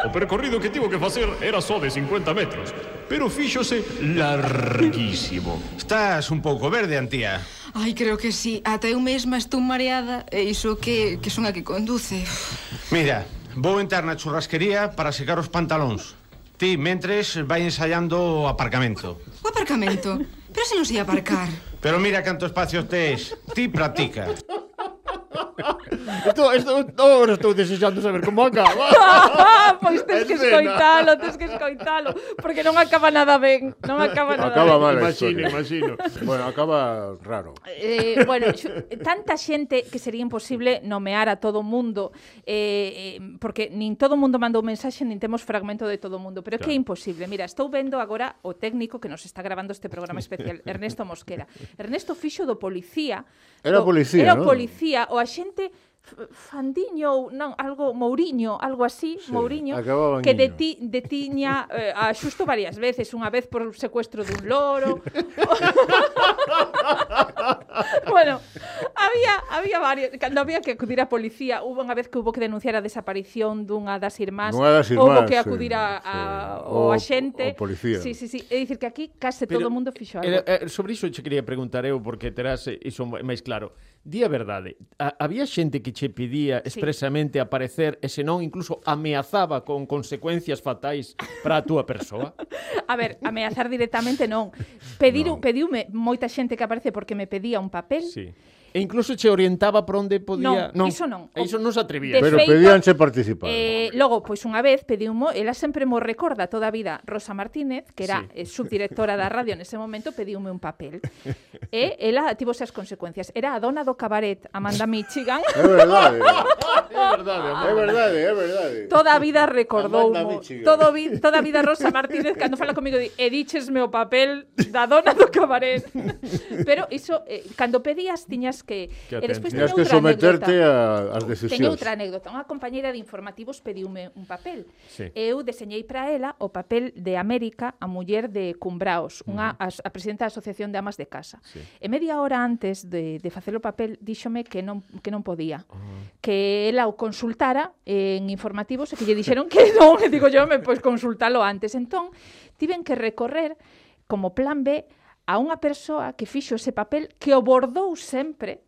P: O percorrido que tivo que facer era só de 50 metros Pero fíxose larguísimo
S: Estás un pouco verde, Antía
I: Ai, creo que sí. Ata eu mesma estou mareada e iso que, que son a que conduce.
S: Mira, vou entrar na churrasquería para secar os pantalóns. Ti, mentres, vai ensaiando o aparcamento.
I: O aparcamento? Pero se non sei aparcar.
S: Pero mira canto espacio tes. Ti practica.
B: Estou, estou, agora estou desexando saber como acaba.
A: pois tens que escoitalo, tens que escoitalo, porque non acaba nada ben, non acaba nada
D: acaba
A: ben.
D: mal a
B: Imagino,
D: historia.
B: imagino.
D: Bueno, acaba raro.
A: Eh, bueno, tanta xente que sería imposible nomear a todo mundo, eh, eh, porque nin todo mundo mandou mensaxe, nin temos fragmento de todo mundo, pero é que é imposible. Mira, estou vendo agora o técnico que nos está grabando este programa especial, Ernesto Mosquera. Ernesto fixo do policía.
D: Era
A: do,
D: policía,
A: Era o
D: ¿no?
A: policía, o a xente Fandiño ou non, algo Mouriño, algo así,
D: sí,
A: Mouriño, que deti, detiña eh, a xusto varias veces, unha vez por secuestro dun loro. bueno, había había varios, cando había que acudir a policía, hubo unha vez que hubo que denunciar a desaparición dunha das irmás,
D: Nunha das irmás
A: hubo
D: que
A: acudir sí, a, a sí.
D: o,
A: o axente.
D: O policía.
A: Sí, sí, sí, é dicir que aquí case
B: Pero,
A: todo o mundo fixo algo.
B: Era, sobre iso che quería preguntar eu porque terás iso máis claro. Di a verdade, a, había xente que che pedía expresamente sí. aparecer e senón incluso ameazaba con consecuencias fatais para a túa persoa?
A: a ver, ameazar directamente non. Pedir, no. Pediume moita xente que aparece porque me pedía un papel.
B: Sí E incluso che orientaba por onde podía...
A: Non, non. iso non.
B: E iso non se atrevía.
A: De
D: Pero
A: feito,
D: pedíanse participar.
A: Eh, logo, pois unha vez pediumo, ela sempre mo recorda toda a vida Rosa Martínez, que era
B: sí.
A: eh, subdirectora da radio nese momento, pediume un papel. e ela tivo as consecuencias. Era a dona do cabaret, Amanda Michigan.
D: É verdade.
B: é verdade,
D: é verdade, é verdade.
A: Toda a vida recordou. Todo vi, toda a vida Rosa Martínez cando fala comigo di, e diches meu papel da dona do cabaret. Pero iso, eh, cando pedías tiñas que...
D: que
A: e despois teño
D: que someterte ás decisións.
A: Teño outra anécdota. Unha compañeira de informativos pediume un papel.
D: Sí.
A: Eu deseñei para ela o papel de América a muller de Cumbraos, unha, uh -huh. a, a presidenta da Asociación de Amas de Casa.
B: Sí.
A: E media hora antes de, de facer o papel, díxome que non, que non podía.
B: Uh -huh.
A: Que ela o consultara en informativos e que lle dixeron que non. E digo yo, me, pois consultalo antes. Entón, tiven que recorrer como plan B a unha persoa que fixo ese papel que o bordou sempre,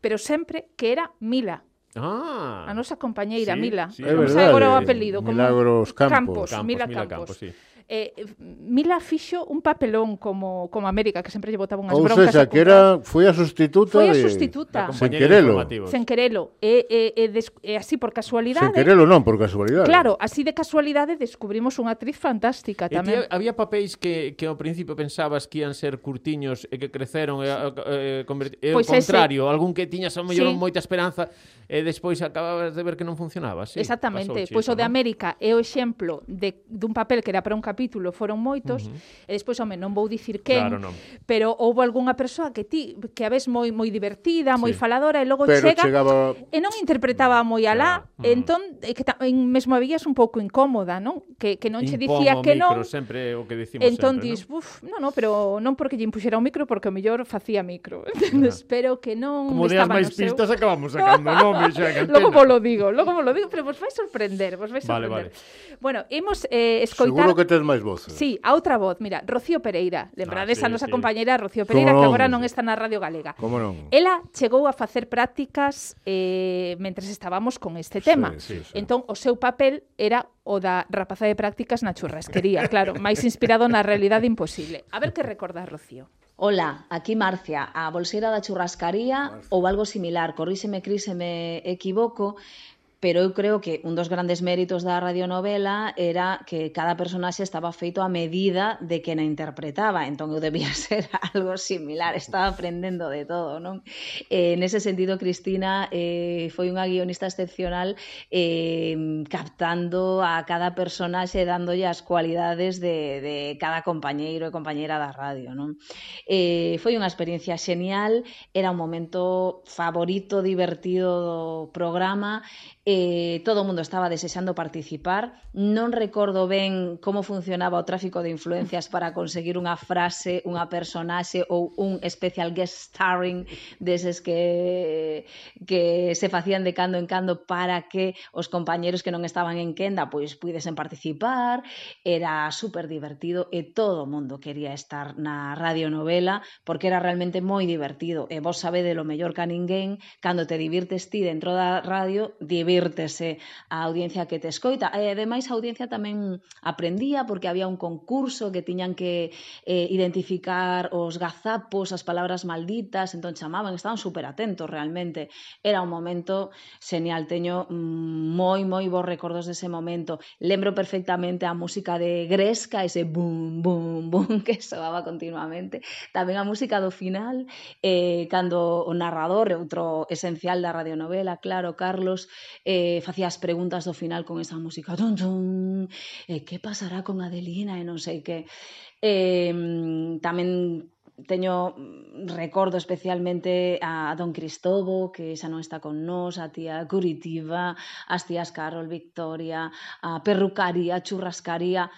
A: pero sempre que era Mila.
B: Ah,
A: a nosa compañeira
B: sí,
A: Mila.
B: Sí,
A: non sei agora o apelido.
D: Milagros como...
A: Campos.
B: Campos,
A: Mila,
B: Mila
A: Campos.
B: Campos sí.
A: Eh, eh, Mila fixo un papelón como, como América, que sempre lle botaba unhas
D: Ou
A: broncas.
D: Ou
A: seja,
D: que era, foi a sustituta
A: foi a sustituta. De...
D: Sen querelo.
A: Sen querelo. E, e, e, des, e así por casualidade...
D: Sen querelo non, por casualidade.
A: Claro, así de casualidade descubrimos unha actriz fantástica
B: tamén. E
A: tía,
B: había papéis que, que ao principio pensabas que ian ser curtiños e que creceron e, e, e, e
A: pois
B: o contrario, ese. algún que tiñas a mellor
A: sí.
B: moita esperanza e despois acababas de ver que non funcionaba. Sí,
A: Exactamente. Pois
B: pues,
A: o de América é o exemplo de, dun papel que era para un capítulo capítulo, foron moitos,
B: uh -huh.
A: e despois, home, non vou dicir quen,
B: claro, non.
A: pero houve algunha persoa que ti, que a ves moi moi divertida, moi
D: sí.
A: faladora, e logo
D: pero
A: chega
D: chegaba...
A: e non interpretaba mm, moi alá, uh -huh. Mm. entón, e que en mesmo habías un pouco incómoda, non? Que, que non che dicía que
B: micro,
A: non.
B: sempre o que decimos
A: entón,
B: sempre,
A: dis, non? Uf, non, non, pero non porque lle impuxera o micro, porque o mellor facía micro, entendes? Pero que non
B: Como
A: deas
B: máis
A: seu...
B: pistas acabamos sacando nome xa cantena.
A: Logo vos lo digo, logo vos lo digo, pero vos vai sorprender, vos vai sorprender.
B: Vale,
A: vale. Bueno, imos eh, escoitar...
D: Seguro que tes máis voces.
A: Sí, a outra voz, mira, Rocío Pereira. Lembrades
D: ah, sí,
A: a nosa
D: sí.
A: compañeira Rocío Pereira, que agora non está na Radio Galega.
D: Como non?
A: Ela chegou a facer prácticas eh, mentres estábamos con este tema.
D: Sí, sí, sí.
A: Entón, o seu papel era o da rapaza de prácticas na churrasquería, claro, máis inspirado na realidade imposible. A ver que recordas, Rocío.
T: Ola, aquí Marcia, a bolseira da churrascaría Marcia. ou algo similar, corríxeme, cris, se me equivoco, pero eu creo que un dos grandes méritos da radionovela era que cada personaxe estaba feito a medida de que na interpretaba, entón eu debía ser algo similar, estaba aprendendo de todo, non? Eh, nese sentido, Cristina eh, foi unha guionista excepcional eh, captando a cada personaxe dándolle as cualidades de, de cada compañeiro e compañeira da radio, non? Eh, foi unha experiencia xenial, era un momento favorito, divertido do programa, eh, todo o mundo estaba desexando participar. Non recordo ben como funcionaba o tráfico de influencias para conseguir unha frase, unha personaxe ou un especial guest starring deses que, que se facían de cando en cando para que os compañeros que non estaban en quenda pois pudesen participar. Era super divertido e todo o mundo quería estar na radionovela porque era realmente moi divertido. E vos sabede lo mellor que a ninguén, cando te divirtes ti dentro da radio, divirtes servírtese a audiencia que te escoita. E ademais a audiencia tamén aprendía porque había un concurso que tiñan que eh, identificar os gazapos, as palabras malditas, entón chamaban, estaban super atentos realmente. Era un momento genial, teño mm, moi moi bons recordos dese momento. Lembro perfectamente a música de Gresca, ese bum bum bum que soaba continuamente. Tamén a música do final, eh, cando o narrador, outro esencial da radionovela, claro, Carlos, eh, facía as preguntas do final con esa música tum, tum, eh, que pasará con Adelina? e non sei que. Eh, tamén teño recordo especialmente a Don Cristobo, que xa non está con nós, a tía Curitiba, as tías Carol Victoria, a Perrucaría, Churrascaría,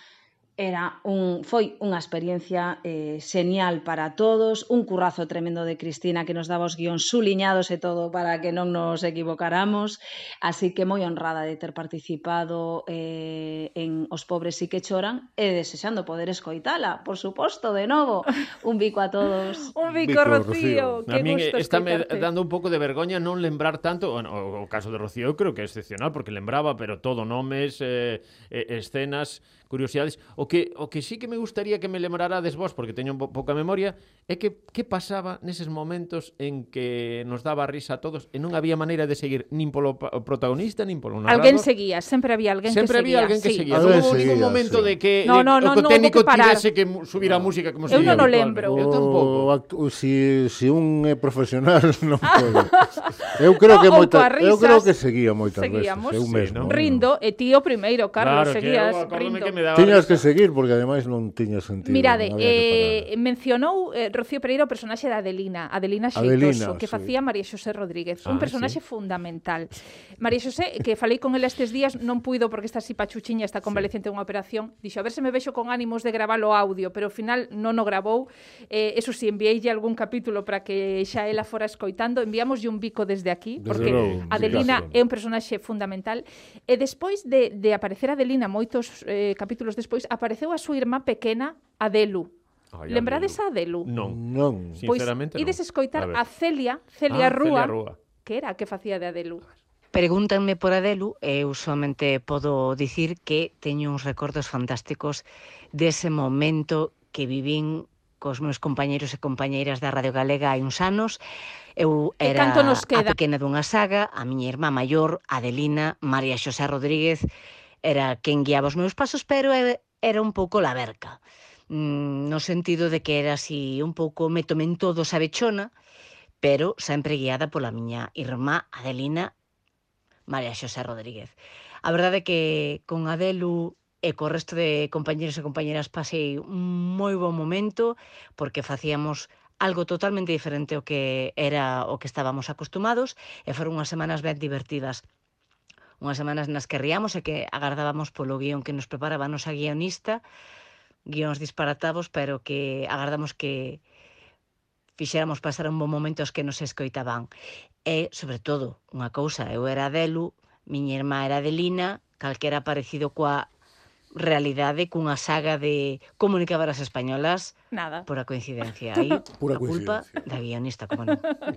T: Era un, foi unha experiencia eh, señal para todos, un currazo tremendo de Cristina que nos daba os guións suliñados e todo para que non nos equivocáramos, así que moi honrada de ter participado eh, en Os pobres si que choran e desexando poder escoitala, por suposto, de novo. Un bico a todos.
A: un bico,
B: bico
A: Rocío, Rocío. que
B: a está
A: gusto
B: estáme dando un pouco de vergoña non lembrar tanto, bueno, o, o caso de Rocío creo que é excepcional porque lembraba, pero todo nomes, eh, eh, escenas, curiosidades. O que, o que sí que me gustaría que me lembrarades vos, porque teño po pouca memoria, é que que pasaba neses momentos en que nos daba risa a todos e non había maneira de seguir nin polo protagonista, nin polo narrador.
A: Alguén seguía, sempre había alguén
B: sempre
A: que seguía.
B: Sempre había alguén que
A: sí.
B: seguía. Non houve ningún momento
D: sí.
B: de que
A: no, no, no,
B: o técnico
A: no,
B: tivese que subir a música como se
A: Eu non o lembro.
B: Eu tampouco.
D: O, si, si un é profesional non ah. pode. Eu creo
A: no, que
D: moita, eu creo que seguía moitas
A: Seguíamos,
D: veces, eu mesmo.
A: Sí,
D: ¿no?
A: Rindo e ti o primeiro, Carlos,
B: claro,
A: seguías
B: que
A: rindo.
B: Que me daba
D: Tiñas que seguir porque ademais non tiña sentido.
A: Mirade, eh, mencionou eh, Rocío Pereira o personaxe da Adelina, Adelina Xeitoso, que
D: sí.
A: facía María Xosé Rodríguez,
B: ah,
A: un personaxe sí. fundamental. María Xosé, que falei con ela estes días, non puido porque está así pachuchiña, está convaleciente sí. unha operación, dixo, a ver se me vexo con ánimos de gravar o audio, pero ao final non o grabou. Eh, eso si sí, enviéille algún capítulo para que xa ela fora escoitando, enviámoslle un bico desde aquí,
D: desde
A: porque
D: logo,
A: Adelina
D: sí,
A: é un personaxe fundamental. E despois de, de aparecer Adelina moitos eh, capítulos capítulos despois, apareceu a súa irmá pequena, Adelu.
B: Ai,
A: Lembrades a Adelu?
B: Non,
D: non.
A: Pois
B: Sinceramente
A: ides
B: non.
A: escoitar
B: a,
A: a Celia, Celia,
B: ah,
A: Rúa,
B: Celia Rúa,
A: que era a que facía de Adelu.
U: Pregúntanme por Adelu e eu somente podo dicir que teño uns recordos fantásticos dese momento que vivín cos meus compañeiros e compañeiras da Radio Galega hai uns anos. Eu era
A: canto nos queda?
U: a pequena dunha saga, a miña irmá maior, Adelina, María Xosé Rodríguez, era quen guiaba os meus pasos, pero era un pouco la verca, mm, no sentido de que era así un pouco me tomen todo sabechona, pero sempre guiada pola miña irmá Adelina María Xosé Rodríguez. A verdade é que con Adelu e co resto de compañeros e compañeras pasei un moi bo momento porque facíamos algo totalmente diferente ao que era o que estábamos acostumados e foron unhas semanas ben divertidas unhas semanas nas que riamos e que agardábamos polo guión que nos preparaba a nosa guionista, guións disparatados, pero que agardamos que fixéramos pasar un bon momento aos que nos escoitaban. E, sobre todo, unha cousa, eu era Delu, miña irmá era Adelina, calquera parecido coa realidade cunha saga de comunicadoras españolas
A: Nada.
U: Por a coincidencia. Aí,
D: Pura
U: a culpa da guionista, como non.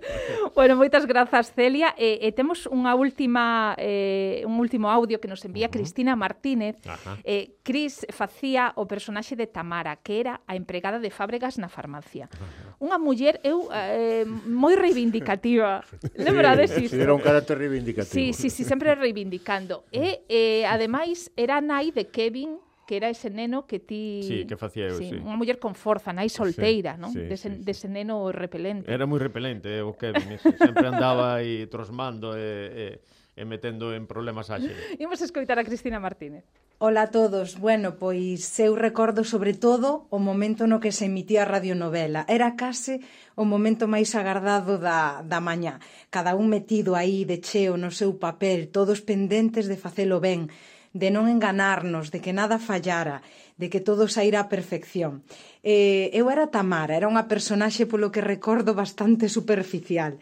A: bueno, moitas grazas, Celia. E, eh, e temos unha última eh, un último audio que nos envía uh -huh. Cristina Martínez.
B: Ajá.
A: Eh, Cris facía o personaxe de Tamara, que era a empregada de Fábregas na farmacia. Unha muller eu eh, moi reivindicativa. Lembrades
D: sí,
A: isto?
D: Era un carácter reivindicativo.
A: Sí, sí, sí, sempre reivindicando. E eh, ademais era nai de Kevin que era ese neno que ti...
B: Sí, que facía eu, sí, sí.
A: Unha muller con forza, nai solteira, sí, non?
B: Sí,
A: dese,
B: sí,
A: dese neno repelente.
B: Era moi repelente, eh, o Kevin, ese. sempre andaba aí trosmando e, e, e metendo en problemas a xente.
A: Imos escoitar a Cristina Martínez.
V: Ola a todos. Bueno, pois eu recordo sobre todo o momento no que se emitía a radionovela. Era case o momento máis agardado da, da mañá. Cada un metido aí de cheo no seu papel, todos pendentes de facelo ben de non enganarnos, de que nada fallara, de que todo saíra a perfección. Eh, eu era Tamara, era unha personaxe polo que recordo bastante superficial.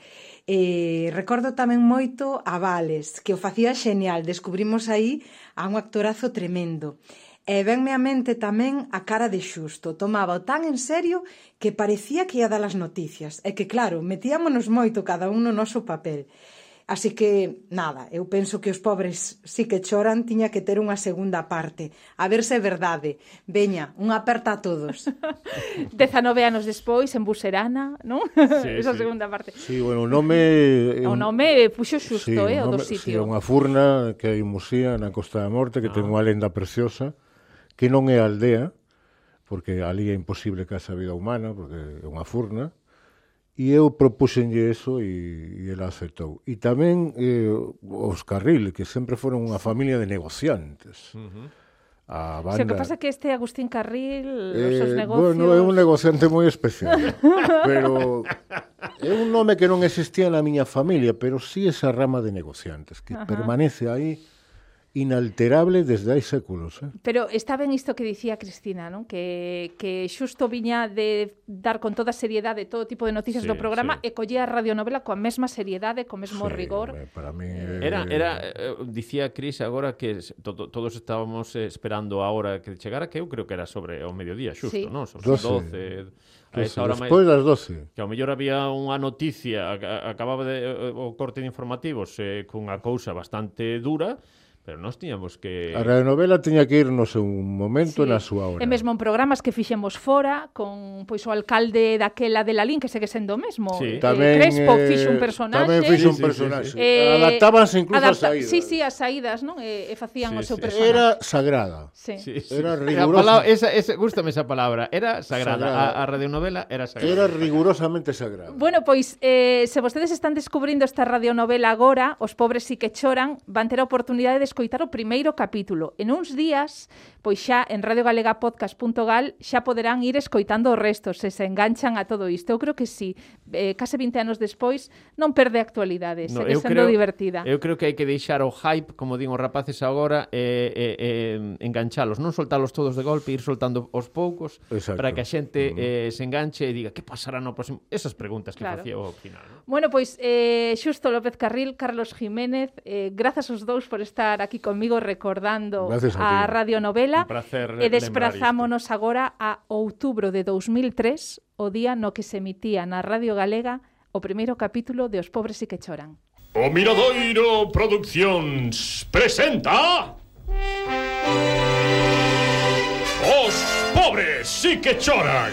V: Eh, recordo tamén moito a Vales, que o facía xenial, descubrimos aí a un actorazo tremendo. E venme a mente tamén a cara de Xusto. Tomaba tan en serio que parecía que ia dar as noticias. E que, claro, metíamonos moito cada un no noso papel. Así que, nada, eu penso que os pobres si que choran tiña que ter unha segunda parte. A ver se é verdade. Veña, unha aperta a todos.
A: 19 anos despois, en Buserana, non?
D: Sí,
A: Esa
D: sí.
A: segunda parte.
D: Sí, bueno, o nome...
A: O nome puxo xusto,
D: sí,
A: eh,
D: o nome, do
A: sitio.
D: Sí, unha furna que hai en musía na Costa da Morte que ah. ten unha lenda preciosa que non é aldea, porque ali é imposible que haxa vida humana, porque é unha furna, E eu propúxenlle eso e, e ela aceptou. E tamén eh, os Carril, que sempre foron unha familia de negociantes. Uh
A: -huh.
D: A banda...
A: O sea, que pasa que este Agustín Carril, eh, os seus negocios...
D: Bueno, é un negociante moi especial, pero é un nome que non existía na miña familia, pero sí esa rama de negociantes, que
A: Ajá.
D: permanece aí inalterable desde hai séculos. Eh?
A: Pero está ben isto que dicía Cristina, non? Que, que xusto viña de dar con toda seriedade todo tipo de noticias
B: sí,
A: do programa
B: sí.
A: e collía a radionovela coa mesma seriedade, co mesmo
D: sí,
A: rigor.
D: Para mí...
B: Eh, era, era eh, dicía Cris agora que to, todos estábamos esperando a hora que chegara, que eu creo que era sobre o mediodía, xusto,
A: sí.
B: non? Sobre
D: 12...
B: 12 a esa hora
D: despois das 12.
B: Que ao mellor había unha noticia, acababa de, o corte de informativos eh, cunha cousa bastante dura, Pero nós tiñamos que...
D: A radionovela tiña que ir no seu momento
A: sí.
D: na súa hora.
A: E mesmo en programas que fixemos fora, con pois o alcalde daquela de Lalín, que segue sendo o mesmo.
B: Sí.
A: Eh,
D: tamén,
A: Crespo
D: eh,
A: fixo un personaxe.
D: Tamén fixo un
B: sí, personaxe. Sí,
D: sí,
B: sí.
A: Eh,
D: Adaptábanse incluso adapta... as saídas.
A: Sí, sí, as saídas, non? E, e facían
B: sí,
A: o seu
B: sí.
A: personaxe.
D: Era sagrada.
A: Sí.
B: sí, sí.
D: Era rigurosa.
B: Palabra, esa, esa, gústame esa palabra. Era sagrada.
D: sagrada.
B: A, a radionovela era sagrada.
D: Era rigurosamente sagrada.
A: Bueno, pois, eh, se vostedes están descubrindo esta radionovela agora, os pobres sí que choran, van ter a oportunidade de escoitar o primeiro capítulo. En uns días, pois xa en radiogalegapodcast.gal xa poderán ir escoitando o resto, se se enganchan a todo isto. Eu creo que sí, eh, case 20 anos despois, non perde actualidade,
B: no,
A: segue sendo creo, divertida.
B: Eu creo que hai que deixar o hype, como din os rapaces agora, e eh, eh, eh, enganchalos, non soltalos todos de golpe, ir soltando os poucos,
D: Exacto.
B: para que a xente mm. eh, se enganche e diga, que pasará no próximo? Esas preguntas que
A: claro.
B: facía ao final. ¿no?
A: Bueno, pois, eh, Xusto López Carril, Carlos Jiménez, eh, grazas os dous por estar aquí comigo recordando
D: Gracias a,
A: a Radio
B: Un placer
A: E desprazámonos agora a outubro de 2003, o día no que se emitía na Radio Galega o primeiro capítulo de Os pobres e que choran.
P: O Miradoiro Produccións presenta... Os pobres sí que choran.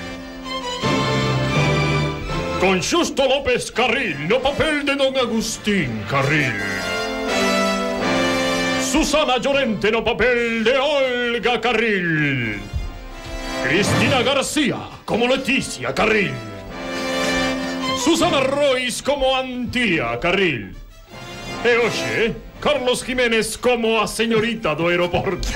P: Con Xusto López Carril, no papel de don Agustín Carril. Susana Llorente no papel de Olga Carril. Cristina García como Leticia Carril. Susana Rois como Antía Carril. E hoxe, Carlos Jiménez como a señorita do aeroporto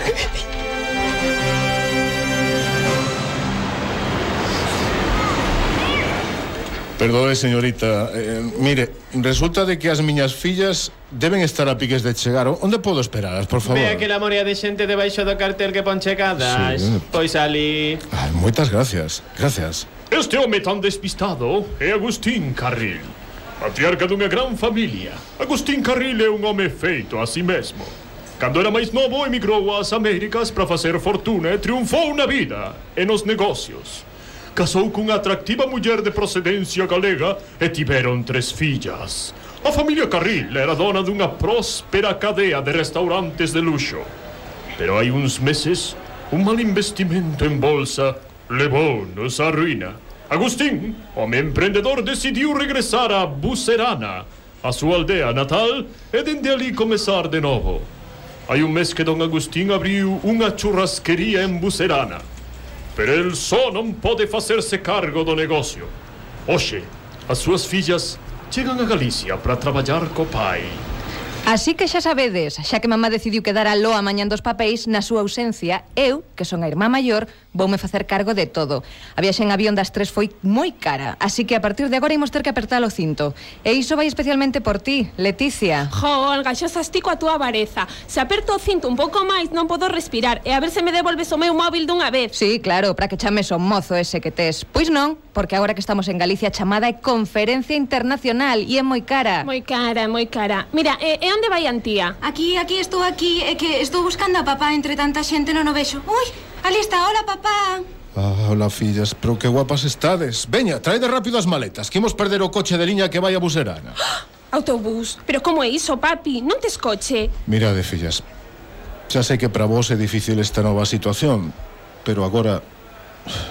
H: Perdoe, señorita. Eh, mire, resulta de que as miñas fillas deben estar a piques de chegar. Onde podo esperalas, por favor?
W: Ve que la moría de xente debaixo do cartel que pon chegadas.
H: Sí.
W: Pois ali...
H: Ay, moitas gracias. Gracias.
P: Este home tan despistado é Agustín Carril. Patriarca dunha gran familia. Agustín Carril é un home feito a si sí mesmo. Cando era máis novo, emigrou ás Américas para facer fortuna e triunfou na vida e nos negocios casou cunha atractiva muller de procedencia galega e tiveron tres fillas. A familia Carril era dona dunha próspera cadea de restaurantes de luxo. Pero hai uns meses, un mal investimento en bolsa levou-nos á ruína. Agustín, home emprendedor, decidiu regresar a Bucerana, a súa aldea natal, e dende ali comezar de novo. Hai un mes que don Agustín abriu unha churrasquería en Bucerana Perelso non pode fazer-se cargo do negócio. Hoje, as suas filhas chegam a Galicia para trabalhar com pai.
X: Así que xa sabedes, xa que mamá decidiu quedar a loa mañan dos papéis na súa ausencia, eu, que son a irmá maior, voume facer cargo de todo. A viaxe en avión das tres foi moi cara, así que a partir de agora imos ter que apertar o cinto. E iso vai especialmente por ti, Leticia.
F: Jo, Olga, xa sastico a túa vareza. Se aperto o cinto un pouco máis, non podo respirar e a ver se me devolves o meu móvil dunha vez.
X: Sí, claro, para que chames o mozo ese que tes. Pois non, porque agora que estamos en Galicia chamada é conferencia internacional e é moi cara.
F: Moi cara, moi cara. Mira, eh, é, é onde vai Antía?
I: Aquí, aquí, estou aquí, é que estou buscando a papá entre tanta xente non o vexo. Ui, ali está, hola papá.
H: Ah, hola, fillas, pero que guapas estades. Veña, traide rápido as maletas, que imos perder o coche de liña que vai a Buserana.
F: Autobús, pero como é iso, papi? Non tes coche?
H: Mirade, fillas, xa sei que para vos é difícil esta nova situación, pero agora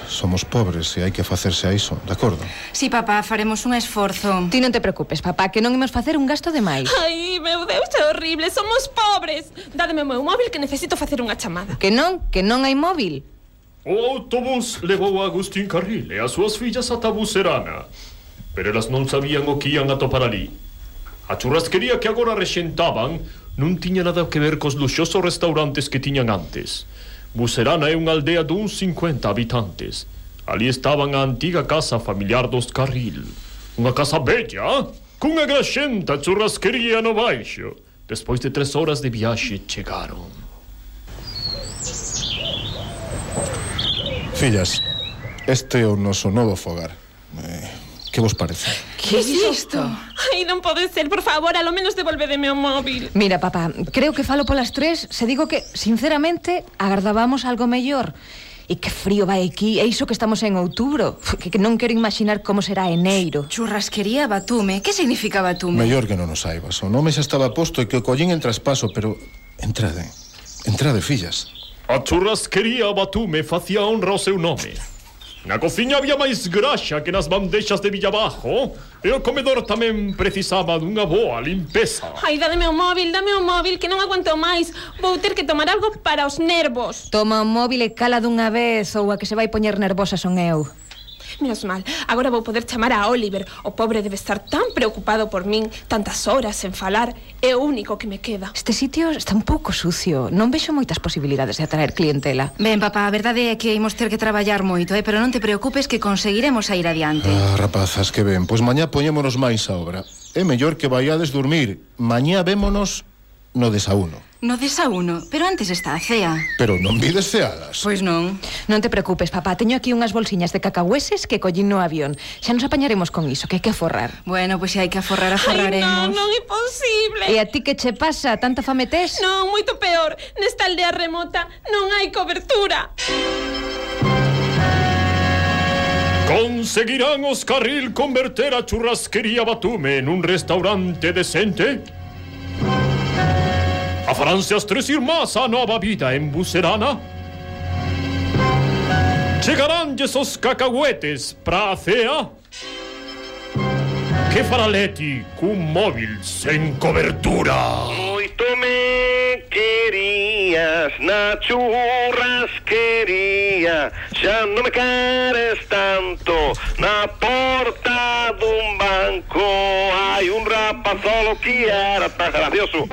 H: Somos pobres e hai que facerse a iso, de acordo?
I: Si, sí, papá, faremos un esforzo.
X: Ti non te preocupes, papá, que non imos facer un gasto de máis.
F: Ai, meu Deus, é horrible, somos pobres. Dádeme o meu móvil que necesito facer unha chamada.
X: Que non, que non hai móvil.
P: O autobús levou a Agustín Carril e as súas fillas ata Bucerana. Pero elas non sabían o que ian atopar ali. A churrasquería que agora rexentaban non tiña nada que ver cos luxosos restaurantes que tiñan antes. Bucerana é unha aldea duns 50 habitantes. Ali estaban a antiga casa familiar dos Carril. Unha casa bella, cunha graxenta churrasquería no baixo. Despois de tres horas de viaxe chegaron.
H: Fillas, este é o noso novo fogar. Eh, Que vos parece?
F: Que é isto? Ai, non pode ser, por favor, alo menos devolvedeme o móvil.
X: Mira, papá, creo que falo polas tres. Se digo que, sinceramente, agardábamos algo mellor. E que frío vai aquí, e iso que estamos en outubro. Que, que non quero imaginar como será eneiro
Y: Churrasquería Batume, que significa Batume?
H: Mellor que non o saibas, o nome xa estaba posto e que o collín en traspaso Pero entrade, entrade, fillas.
P: A churrasquería Batume facía honra ao seu nome. Na cociña había máis graxa que nas bandeixas de Villabajo E o comedor tamén precisaba dunha boa limpeza.
F: Ai, dame o móvil, dame o móvil, que non aguanto máis. Vou ter que tomar algo para os nervos.
X: Toma o móvil e cala dunha vez ou a que se vai poñer nervosa son eu.
F: Menos mal, agora vou poder chamar a Oliver. O pobre debe estar tan preocupado por min Tantas horas en falar É o único que me queda.
X: Este sitio está un pouco sucio. Non vexo moitas posibilidades de atraer clientela.
Y: Ben, papá, a verdade é que imos ter que traballar moito eh? Pero non te preocupes que conseguiremos a ir adiante.
H: Ah, rapazas, que ben. Pois mañá poñémonos máis a obra. É mellor que vaiades dormir Mañá vémonos no desauno
Y: No desauno, pero antes está a cea.
H: Pero non vides ceadas.
Y: Pois non.
X: Non te preocupes, papá, teño aquí unhas bolsiñas de cacahueses que collín no avión. Xa nos apañaremos con iso, que hai que aforrar.
Y: Bueno, pois se hai que aforrar, aforraremos.
F: Ai, non, non é posible.
X: E a ti que che pasa? Tanta fame tes?
F: Non, moito peor. Nesta aldea remota non hai cobertura.
P: Conseguirán os carril converter a churrasquería Batume en un restaurante decente? A França stressirmás a nova vida em Bucerana. Chegarão esses cacahuetes para a fea. Que faralete com móvel sem cobertura.
Z: Muito me querias na churrasqueria, já não me queres tanto. Na porta de um banco, há um rapaz solo que era tão gracioso.